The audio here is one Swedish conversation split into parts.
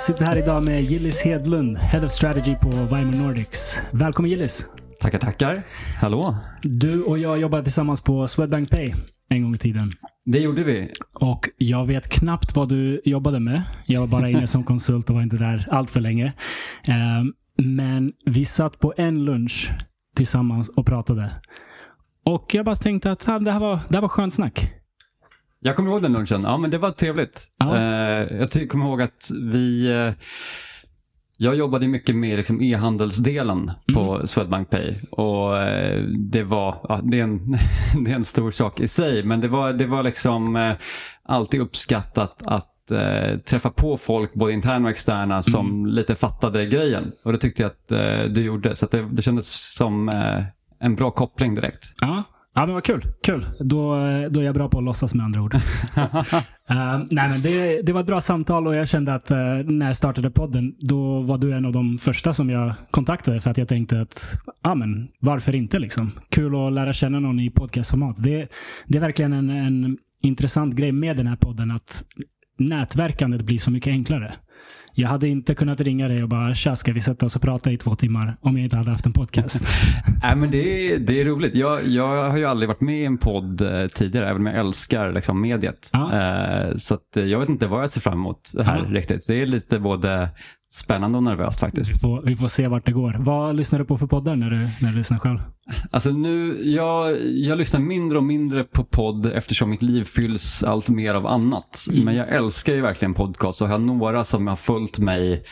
Jag sitter här idag med Gillis Hedlund, Head of Strategy på Weimar Nordics. Välkommen Gillis! Tackar, tackar. Hallå. Du och jag jobbade tillsammans på Swedbank Pay en gång i tiden. Det gjorde vi. Och jag vet knappt vad du jobbade med. Jag var bara inne som konsult och var inte där allt för länge. Ehm, Men vi satt på en lunch tillsammans och pratade. Och jag bara tänkte att det här var, det här var skönt snack. Jag kommer ihåg den lunchen. Ja, men det var trevligt. Ja. Eh, jag kommer ihåg att vi... jag jobbade mycket med liksom e-handelsdelen på Swedbank Pay. Och eh, det var... Ja, det, är en, det är en stor sak i sig, men det var, det var liksom eh, alltid uppskattat att eh, träffa på folk, både interna och externa, som lite fattade grejen. Och det tyckte jag att eh, du gjorde. Så det, det kändes som eh, en bra koppling direkt. Ja, ja men vad kul. Kul. Då, då är jag bra på att låtsas med andra ord. Eh, nej, men det, det var ett bra samtal och jag kände att eh, när jag startade podden, då var du en av de första som jag kontaktade för att jag tänkte att, ja men varför inte liksom? Kul att lära känna någon i podcastformat. Det, det är verkligen en, en intressant grej med den här podden, att nätverkandet blir så mycket enklare. Jag hade inte kunnat ringa dig och bara tja, ska vi sätta oss och prata i två timmar om jag inte hade haft en podcast. Nej, men det, är, det är roligt. Jag, jag har ju aldrig varit med i en podd eh, tidigare, även om jag älskar liksom, mediet. Ja. Eh, så eh, jag vet inte vad jag ser fram emot här Ja. riktigt. Det är lite både spännande och nervöst vi, faktiskt. får, vi får se vart det går. Vad lyssnar du på för poddar när du, när du lyssnar själv? Alltså nu, jag, jag lyssnar mindre och mindre på podd eftersom mitt liv fylls allt mer av annat. Men jag älskar ju verkligen podcast och jag har några som har följt mig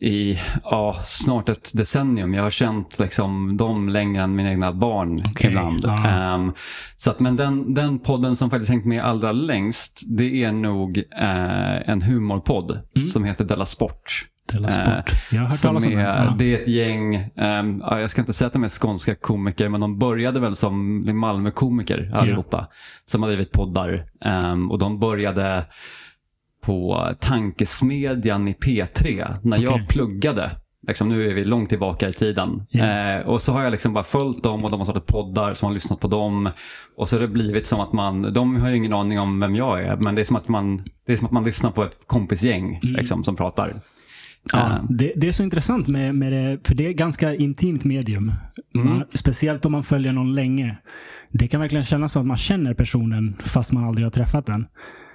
i ja, snart ett decennium. Jag har känt liksom, dem längre än mina egna barn Okej, ibland. ja. Ehm, så att, men den, den podden som faktiskt hängt med allra längst, det är nog eh, en humorpodd som heter Della Sport. Sport. Eh, Jag har hört talas om. Ja. Det är ett gäng, ja, jag ska inte säga att de är skånska komiker, men de började väl som Malmö-komiker allihopa. Som har drivit poddar. Ehm, och de började på Tankesmedjan i P3 när Okej. jag pluggade. Liksom, nu är vi långt tillbaka i tiden. Ja. Eh, och så har jag liksom bara följt dem och de har startat poddar som har lyssnat på dem. Och så har det blivit som att man, de har ju ingen aning om vem jag är, men det är som att man, det är som att man lyssnar på ett kompisgäng liksom, som pratar. Ja, Eh, det, det är så intressant med, med det, för det är ett ganska intimt medium. Mm. Man, speciellt om man följer någon länge. Det kan verkligen kännas som att man känner personen fast man aldrig har träffat den.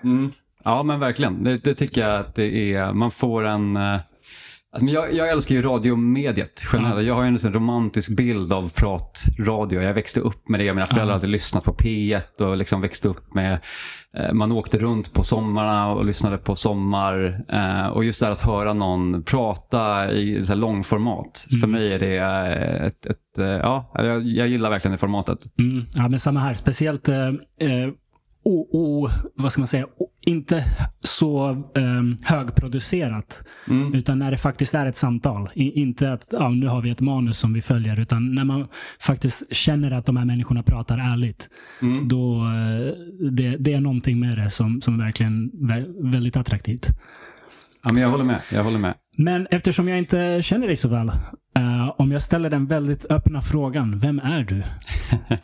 Mm. Ja, men verkligen. Det, det tycker jag att det är. Man får en... Alltså, men jag, jag älskar ju radiomediet generellt. Jag har ju en sån romantisk bild av pratradio. Jag växte upp med det. Mina föräldrar hade lyssnat på P1 och liksom växte upp med... eh, Man åkte runt på sommarna och lyssnade på sommar. eh, Och just det här att höra någon prata i så långformat. För mig är det eh, ett... ett eh, ja, jag, jag gillar verkligen det formatet. Mm. Ja, men samma här. Speciellt eh, eh, o, o, vad ska man säga, inte så eh, högproducerat. Mm. Utan när det faktiskt är ett samtal. I, inte att ja, nu har vi ett manus som vi följer. Utan när man faktiskt känner att de här människorna pratar ärligt. Mm. Då, eh, det, det är någonting med det som, som är verkligen vä- väldigt attraktivt. Ja, men jag håller med. Jag håller med. Men eftersom jag inte känner dig så väl. eh, om jag ställer den väldigt öppna frågan. Vem är du?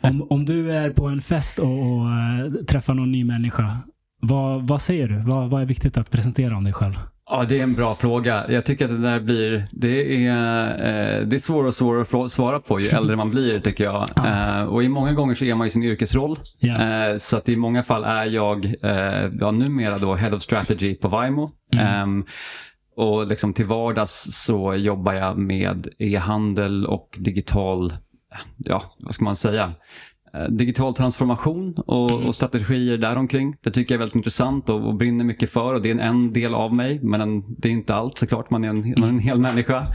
om, om du är på en fest och, och eh, träffar någon ny människa. Vad, vad säger du? Vad, vad är viktigt att presentera om dig själv? Ja, det är en bra fråga. Jag tycker att det där blir, det är, eh, det är svårare och svårare att svara på ju äldre man blir tycker jag. Eh, och i många gånger så är man ju sin yrkesroll. Ja. Eh, så att i många fall är jag, eh, ja, numera då Head of Strategy på Vimo. Ehm, och liksom till vardags så jobbar jag med e-handel och digital, ja, vad ska man säga? Eh, Digital transformation och, och strategier däromkring. Det tycker jag är väldigt intressant och, och brinner mycket för. Och det är en, en del av mig, men en, det är inte allt såklart. Man är en, man är en hel människa.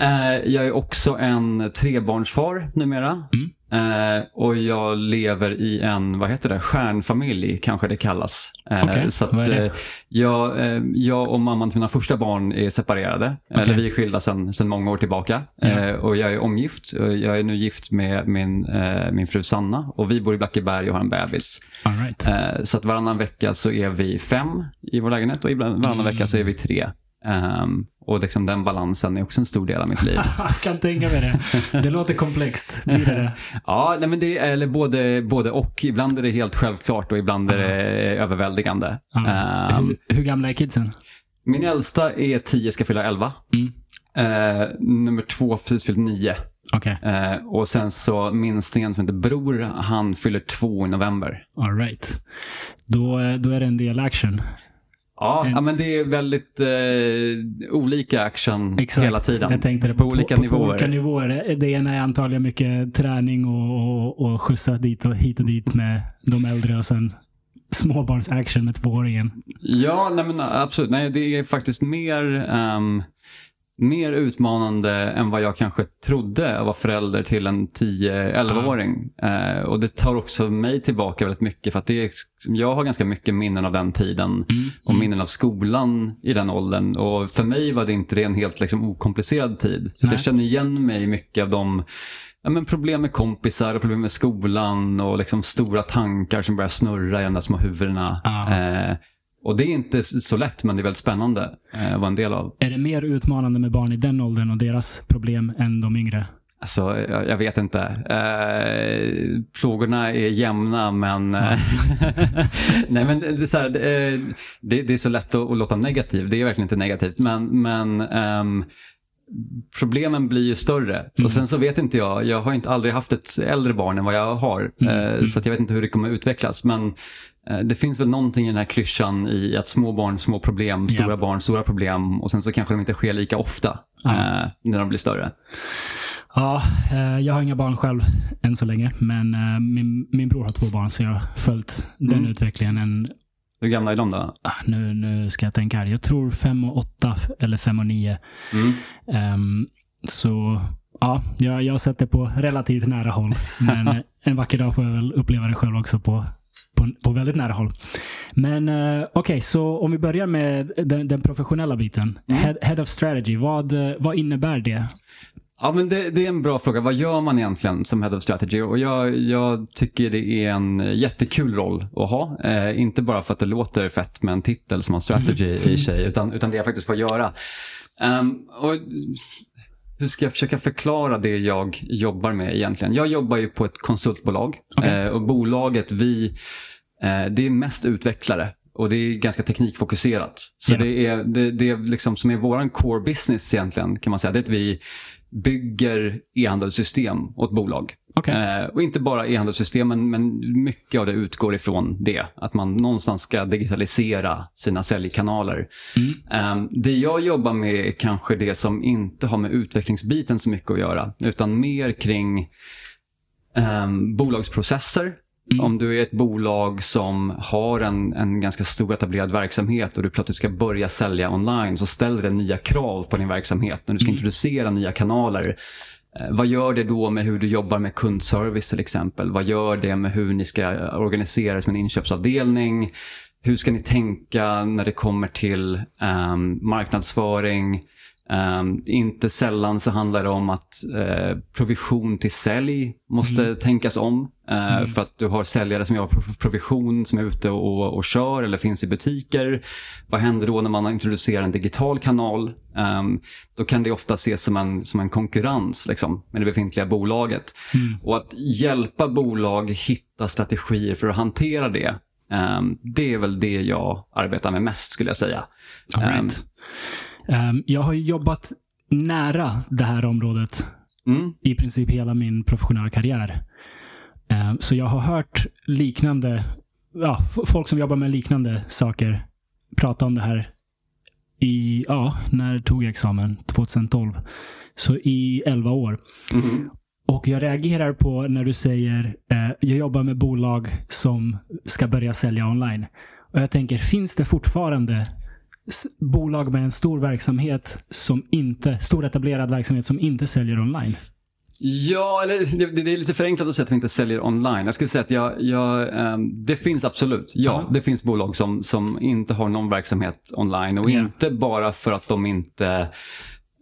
Eh, jag är också en trebarnsfar numera. Eh, och jag lever i en, vad heter det, stjärnfamilj kanske det kallas. Eh, Okej, så att, eh, jag, eh, jag och mamman till mina första barn är separerade. Eller vi är skilda sedan många år tillbaka. Eh, och jag är omgift. Eh, Jag är nu gift med min, eh, min fru Sanna och vi bor i Blackeberg och har en bebis. Right. Eh, så att varannan vecka så är vi fem i vår lägenhet och ibland, varannan vecka så är vi tre. Ehm, Och liksom den balansen är också en stor del av mitt liv. Jag kan tänka mig det. Det låter komplext. Blir det det? ja, nej, men det är eller både, både och. Ibland är det helt självklart och ibland är det överväldigande. Ja. Um, hur, hur gamla är kidsen? min äldsta är 10, ska fylla 11. Mm. Eh, nummer två precis fyllt 9. Okej, Eh, och sen så minstingen som heter Bror, han fyller två i november. all right. Då, eh, då är det en del action. Ja, En- ja men det är väldigt eh, olika action hela tiden. Jag tänkte det på, på, olika på nivåer. olika nivåer. Det ena är antagligen mycket träning och, och, och skjutsa dit och hit och dit med de äldre och sen småbarns-action med tvååringen. Ja, nej men absolut. Nej, det är faktiskt mer, ehm, mer utmanande än vad jag kanske trodde att vara förälder till en 10-11-åring. Eh, och det tar också mig tillbaka väldigt mycket för att det är, jag har ganska mycket minnen av den tiden och minnen av skolan i den åldern. Och för mig var det inte det en helt liksom, okomplicerad tid. Så jag känner igen mig mycket av de ja, men problem med kompisar och problem med skolan och liksom stora tankar som börjar snurra i de där små huvudena. Ja. Eh, och det är inte så lätt, men det är väldigt spännande eh, att vara en del av. Är det mer utmanande med barn i den åldern och deras problem än de yngre? Alltså, jag, jag vet inte. Eh, frågorna är jämna, men... eh, Nej, men det, är så här, det, är- det, det är så lätt att, att låta negativ. Det är verkligen inte negativt, men, men ehm, problemen blir ju större. Och sen så vet inte jag, jag har inte aldrig haft ett äldre barn än vad jag har. Eh, Så jag vet inte hur det kommer utvecklas. Men eh, det finns väl någonting i den här klyschan i att små barn, små problem, stora Ja. barn, stora problem. Och sen så kanske de inte sker lika ofta eh, när de blir större. Ja, eh, jag har inga barn själv än så länge, men eh, min, min bror har två barn så jag har följt den Mm. utvecklingen. En, Hur gamla är de då? ah, nu, nu ska jag tänka här. Jag tror fem och åtta eller fem och nio. Mm. Ehm, så ja, jag, jag har sett det på relativt nära håll. Men eh, en vacker dag får jag väl uppleva det själv också på, på, på väldigt nära håll. Men eh, okej, så om vi börjar med den, den professionella biten. Mm. Head, head of strategy, vad, eh, vad innebär det? Ja, men det, det är en bra fråga. Vad gör man egentligen som Head of Strategy? Och jag, jag tycker det är en jättekul roll att ha. Eh, inte bara för att det låter fett med en titel som har strategy i sig, utan, utan det jag faktiskt får göra. Ehm, och hur ska jag försöka förklara det jag jobbar med egentligen? Jag jobbar ju på ett konsultbolag Okej. eh, och bolaget vi, eh, det är mest utvecklare och det är ganska teknikfokuserat. Så Ja. det är det, det är liksom som är vår core business egentligen kan man säga. Det är att vi bygger e-handelssystem åt bolag. Okej. Eh, och inte bara e-handelssystem, men, men mycket av det utgår ifrån det. Att man någonstans ska digitalisera sina säljkanaler. Mm. Eh, det jag jobbar med är kanske det som inte har med utvecklingsbiten så mycket att göra, utan mer kring eh, bolagsprocesser. Mm. Om du är ett bolag som har en, en ganska stor etablerad verksamhet och du plötsligt ska börja sälja online så ställer det nya krav på din verksamhet när du ska Mm. introducera nya kanaler. Eh, vad gör det då med hur du jobbar med kundservice till exempel? Vad gör det med hur ni ska organisera er som en inköpsavdelning? Hur ska ni tänka när det kommer till um, marknadsföring? Ehm, inte sällan så handlar det om att eh, provision till sälj måste tänkas om. eh, För att du har säljare som jobbar på provision som är ute och, och kör eller finns i butiker. Vad händer då när man introducerar en digital kanal? Ehm, då kan det ofta ses som en, som en konkurrens liksom, med det befintliga bolaget. Och att hjälpa bolag hitta strategier för att hantera det. ehm, det är väl det jag arbetar med mest skulle jag säga. All right. Ehm, jag har jobbat nära det här området mm, i princip hela min professionella karriär. Ehm, så jag har hört liknande, ja, folk som jobbar med liknande saker prata om det här i, ja, när tog jag examen? 2012. Så i 11 år. mhm. Och jag reagerar på när du säger eh, jag jobbar med bolag som ska börja sälja online. Och jag tänker, finns det fortfarande bolag med en stor verksamhet som inte, stor etablerad verksamhet som inte säljer online? Ja, eller det, det är lite förenklat att säga att vi inte säljer online. Jag skulle säga att jag, jag, ehm, det finns absolut. Ja, Ja. det finns bolag som, som inte har någon verksamhet online. Och Ja. inte bara för att de inte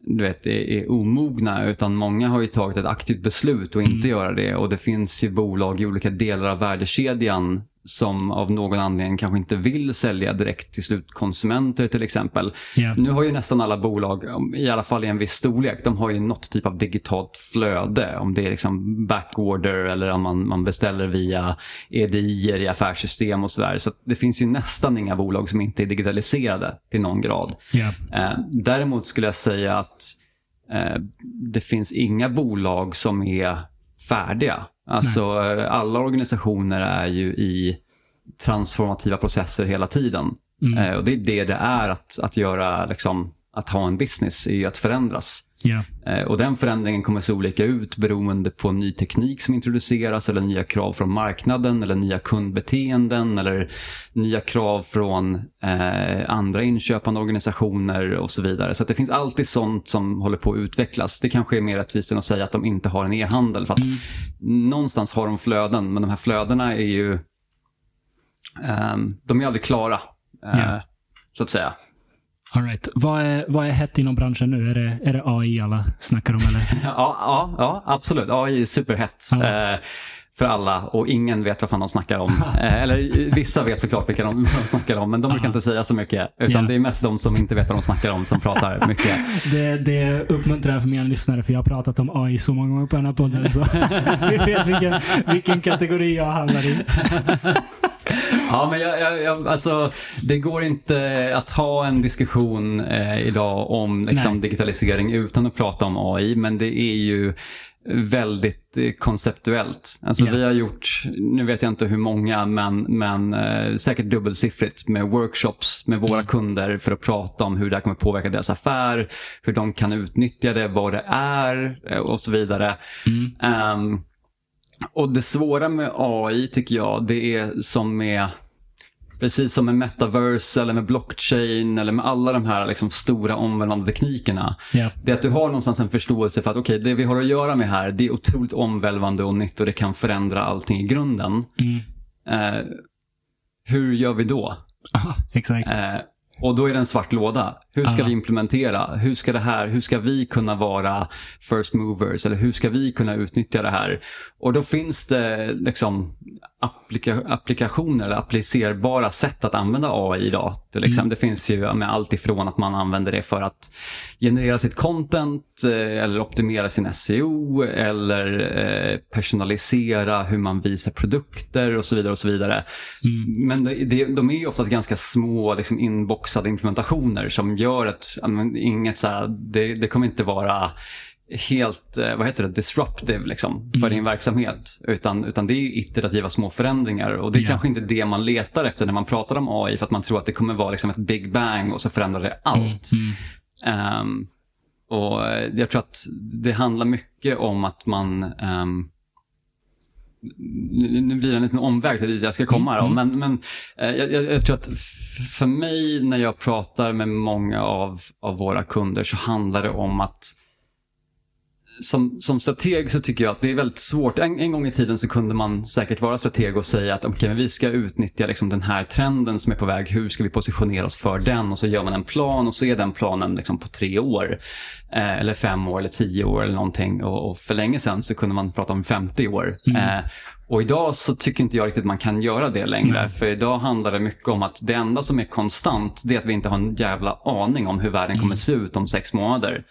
du vet, är, är omogna, utan många har ju tagit ett aktivt beslut att inte göra det. Och det finns ju bolag i olika delar av värdekedjan som av någon anledning kanske inte vill sälja direkt till slutkonsumenter till exempel. Ja. Nu har ju nästan alla bolag, i alla fall i en viss storlek, de har ju något typ av digitalt flöde. Om det är liksom backorder eller om man, man beställer via EDI i affärssystem och sådär. Så det finns ju nästan inga bolag som inte är digitaliserade till någon grad. Eh, däremot skulle jag säga att eh, det finns inga bolag som är färdiga. Alltså eh, alla organisationer är ju i transformativa processer hela tiden. Mm. Eh, och det är det det är att, att göra, liksom, att ha en business, är ju att förändras. Eh, Och den förändringen kommer se olika ut beroende på ny teknik som introduceras eller nya krav från marknaden eller nya kundbeteenden eller nya krav från eh, andra inköpande organisationer och så vidare. Så det finns alltid sånt som håller på att utvecklas. Det kanske är mer rättvist än att säga att de inte har en e-handel för att någonstans har de flöden men de här flödena är ju ehm, de är aldrig klara. eh, Ja. Så att säga. All right. Vad är, vad är hett inom branschen nu? Är det, är det AI alla snackar om eller? Ja, ja, ja absolut. AI är superhett. Ja. Eh, för alla och ingen vet vad fan de snackar om. Eh, eller vissa vet såklart vilka de, de snackar om, men de brukar inte säga så mycket. Utan Ja. det är mest de som inte vet vad de snackar om som pratar mycket. Det, det uppmuntrar för mina lyssnare för jag har pratat om AI så många gånger på den här podden så vi vet vilken, vilken kategori jag hamnar i. Ja, men jag, jag, jag, alltså, det går inte att ha en diskussion eh, idag om liksom, digitalisering utan att prata om AI, men det är ju väldigt eh, konceptuellt. Alltså, Ja. Vi har gjort, nu vet jag inte hur många, men, men eh, säkert dubbelsiffrigt med workshops med våra kunder för att prata om hur det här kommer påverka deras affär, hur de kan utnyttja det, vad det är eh, och så vidare. Ehm, och det svåra med AI tycker jag, det är som med Precis som med metaverse eller med blockchain eller med alla de här liksom stora omvälvande teknikerna. Ja. Det är att du har någonstans en förståelse för att okej, det vi har att göra med här, det är otroligt omvälvande och nytt och det kan förändra allting i grunden. Mm. Eh, hur gör vi då? Aha, exakt. Eh, och då är det en svart låda. Hur ska Ja. vi implementera? Hur ska det här, hur ska vi kunna vara first movers? Eller hur ska vi kunna utnyttja det här? Och då finns det liksom applika, applikationer eller applicerbara sätt att använda AI idag. Till exempel. Det finns ju med allt ifrån att man använder det för att generera sitt content eh, eller optimera sin SEO eller eh, personalisera hur man visar produkter och så vidare. och så vidare. Men det, det, de är ju oftast ganska små liksom inboxade implementationer som gör att inget så här, det, det kommer inte vara helt, eh, vad heter det, disruptive liksom, för din verksamhet. Utan, utan det är iterativa små förändringar och det är Ja. kanske inte det man letar efter när man pratar om AI för att man tror att det kommer vara liksom ett big bang och så förändrar det allt. Ehm, och eh, jag tror att det handlar mycket om att man ehm, nu blir det en liten omväg till dit jag ska komma. Då. Men, men eh, jag, jag, tror att för mig när jag pratar med många av, av våra kunder så handlar det om att som, som strateg så tycker jag att det är väldigt svårt. En, en gång i tiden så kunde man säkert vara strateg och säga att okay, men vi ska utnyttja liksom den här trenden som är på väg. Hur ska vi positionera oss för den? Och så gör man en plan och så är den planen liksom på tre år. Eh, eller fem år eller tio år eller någonting. Och, och för länge sedan så kunde man prata om 50 år. Eh, och idag så tycker inte jag riktigt man kan göra det längre. För idag handlar det mycket om att det enda som är konstant det är att vi inte har en jävla aning om hur världen kommer se ut om sex månader.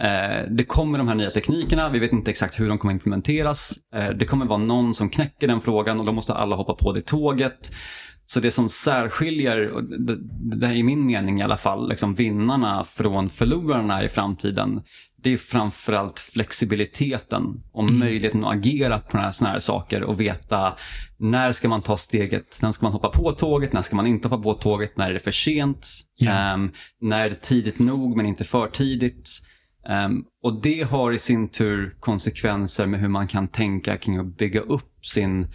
Eh, det kommer de här nya teknikerna, vi vet inte exakt hur de kommer implementeras. Eh, det kommer vara någon som knäcker den frågan och då måste alla hoppa på det tåget. Så det som särskiljer, det, det är i min mening i alla fall, liksom vinnarna från förlorarna i framtiden, det är framförallt flexibiliteten och möjligheten att agera på såna här, här saker och veta när ska man ta steget, när ska man hoppa på tåget, när ska man inte hoppa på tåget, när är det för sent, Ja. Ehm, när är det tidigt nog men inte för tidigt. Ehm, och det har i sin tur konsekvenser med hur man kan tänka kring att bygga upp sin,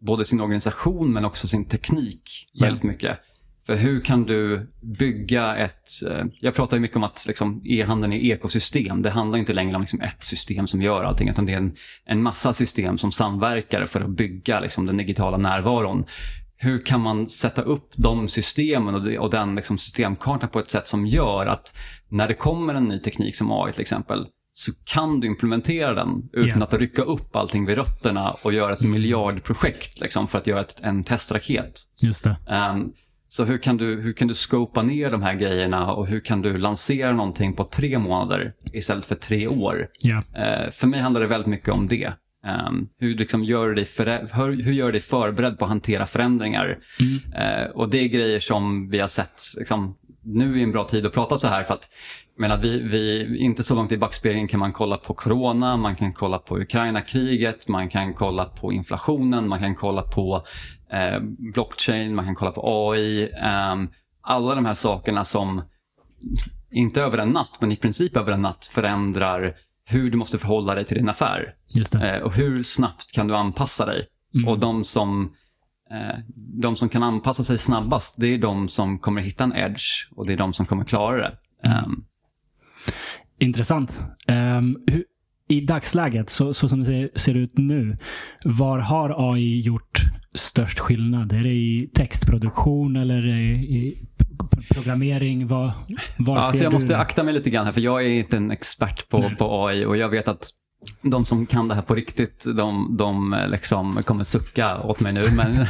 både sin organisation men också sin teknik Ja. väldigt mycket. För hur kan du bygga ett... eh, Jag pratar ju mycket om att liksom, e-handeln är ekosystem. Det handlar inte längre om liksom, ett system som gör allting, utan det är en, en massa system som samverkar för att bygga liksom, den digitala närvaron. Hur kan man sätta upp de systemen och, och den liksom, systemkartan på ett sätt som gör att när det kommer en ny teknik som AI till exempel, så kan du implementera den utan Yeah. att rycka upp allting vid rötterna och göra ett miljardprojekt liksom, för att göra ett, en testraket. Just det. Ehm, så hur kan, du, hur kan du scopa ner de här grejerna och hur kan du lansera någonting på tre månader istället för tre år? Ja. Eh, för mig handlar det väldigt mycket om det. Ehm, hur, liksom gör dig hur, hur gör dig förberedd på att hantera förändringar? Eh, och det är grejer som vi har sett, liksom, nu är en bra tid att prata så här för att jag menar, vi, vi, inte så långt i backspegeln kan man kolla på corona, man kan kolla på Ukraina-kriget, man kan kolla på inflationen, man kan kolla på eh, blockchain, man kan kolla på AI. ehm, alla de här sakerna som inte över en natt, men i princip över en natt förändrar hur du måste förhålla dig till din affär. Eh, och hur snabbt kan du anpassa dig? Mm. Och de som, eh, de som kan anpassa sig snabbast, det är de som kommer hitta en edge och det är de som kommer klara det. Ehm, Intressant. Ehm, hur, I dagsläget, så, så som det ser ut nu, var har AI gjort störst skillnad? Är det i textproduktion eller i programmering? Var, var Ja, ser alltså jag du måste akta mig lite grann här, för jag är inte en expert på, Nej. på AI och jag vet att de som kan det här på riktigt, de, de eh, liksom kommer sucka åt mig nu. Men,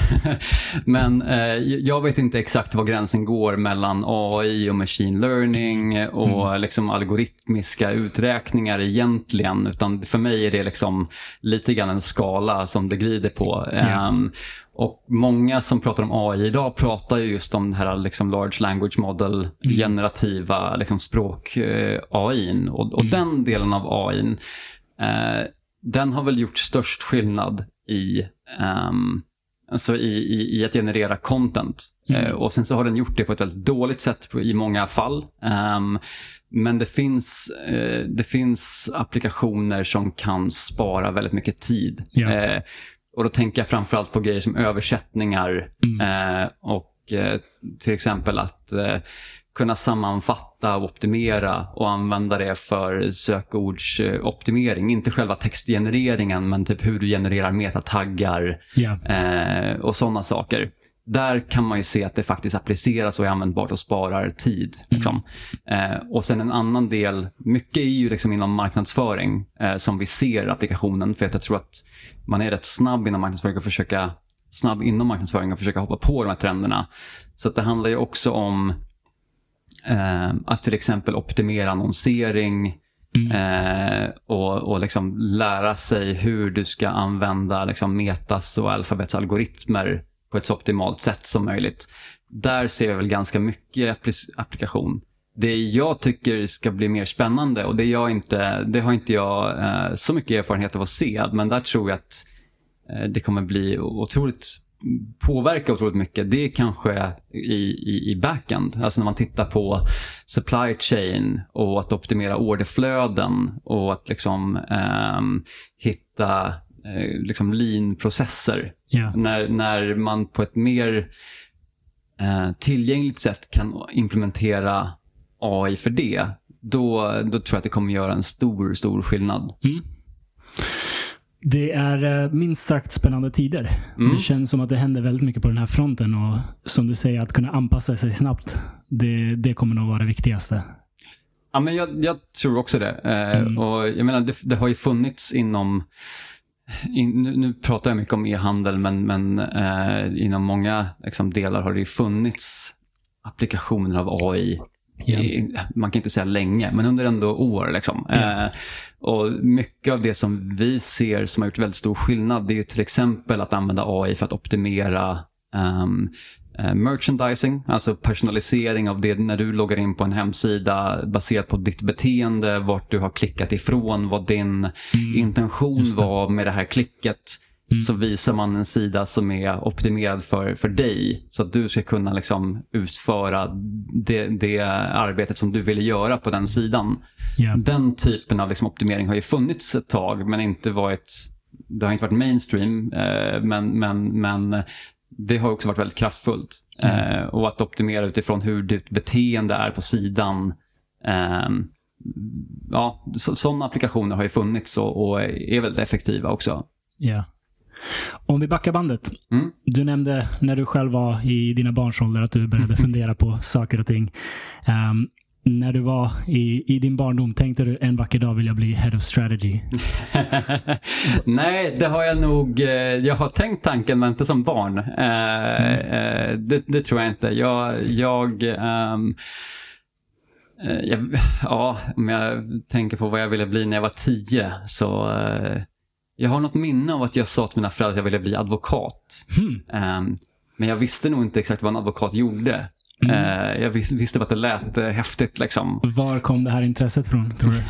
men eh, jag vet inte exakt var gränsen går mellan AI och machine learning och liksom algoritmiska uträkningar egentligen. Utan för mig är det liksom lite grann en skala som det glider på. Ehm, och många som pratar om AI idag pratar ju just om det här liksom large language model, generativa liksom språk eh. Och, och den delen av AI, eh, den har väl gjort störst skillnad i, ehm, alltså i, i, i att generera content. Eh, och sen så har den gjort det på ett väldigt dåligt sätt på, i många fall. Ehm, men det finns, eh, det finns applikationer som kan spara väldigt mycket tid. Ja. Eh, och då tänker jag framförallt på grejer som översättningar eh, och eh, till exempel att kunna sammanfatta och optimera och använda det för sökordsoptimering. Inte själva textgenereringen men typ hur du genererar metataggar Ja. eh, och sådana saker. Där kan man ju se att det faktiskt appliceras och är användbart och sparar tid. Liksom. Eh, och sen en annan del, mycket är ju liksom inom marknadsföring eh, som vi ser applikationen. För att jag tror att man är rätt snabb inom marknadsföring och försöka snabb inom marknadsföring och försöka hoppa på de här trenderna. Så det handlar ju också om att till exempel optimera annonsering, Eh, och och liksom lära sig hur du ska använda liksom metas och alfabets algoritmer på ett så optimalt sätt som möjligt. Där ser vi väl ganska mycket appli- applikation. Det jag tycker ska bli mer spännande och det, jag inte, det har inte jag eh, så mycket erfarenhet av att se, men där tror jag att eh, det kommer bli otroligt påverka otroligt mycket, det är kanske i, i, i backend. Alltså när man tittar på supply chain och att optimera orderflöden och att liksom ehm, hitta eh, liksom lean-processer. Ja. När, när man på ett mer eh, tillgängligt sätt kan implementera AI för det, då, då tror jag att det kommer göra en stor, stor skillnad. Det är eh, minst sagt spännande tider. Mm. Det känns som att det händer väldigt mycket på den här fronten och som du säger, att kunna anpassa sig snabbt. Det, det kommer nog vara det viktigaste. Ja, men jag, jag tror också det. Eh, och jag menar, det, det har ju funnits inom, in, nu, nu pratar jag mycket om e-handel, men, men eh, inom många liksom, delar har det ju funnits applikationer av AI. I, man kan inte säga länge, men under ändå år. Liksom. Eh, och mycket av det som vi ser som har gjort väldigt stor skillnad, det är till exempel att använda AI för att optimera eh, merchandising, alltså personalisering av det när du loggar in på en hemsida baserat på ditt beteende, vart du har klickat ifrån, vad din intention Just det. var med det här klicket. Så visar man en sida som är optimerad för, för dig. Så att du ska kunna liksom utföra det, det arbetet som du ville göra på den sidan. Ja. Den typen av liksom optimering har ju funnits ett tag men inte varit, det har inte varit mainstream. Eh, men, men, men det har också varit väldigt kraftfullt. Eh, och att optimera utifrån hur ditt beteende är på sidan. Eh, ja, sådana applikationer har ju funnits och, och är väldigt effektiva också. Ja. Om vi backar bandet. Mm. Du nämnde när du själv var i dina barns ålder att du började fundera på saker och ting. Ehm, när du var i, i din barndom, tänkte du en vacker dag vill jag bli head of strategy? Nej, det har jag nog. Eh, jag har tänkt tanken, men inte som barn. Eh, mm. det, det, tror jag inte. Jag, jag, um, jag, ja, om jag tänker på vad jag ville bli när jag var tio så jag har något minne av att jag sa till mina föräldrar att jag ville bli advokat. Mm. Um, men jag visste nog inte exakt vad en advokat gjorde. Mm. Uh, jag vis visste bara att det lät uh, häftigt. Liksom. Var kom det här intresset från, tror du?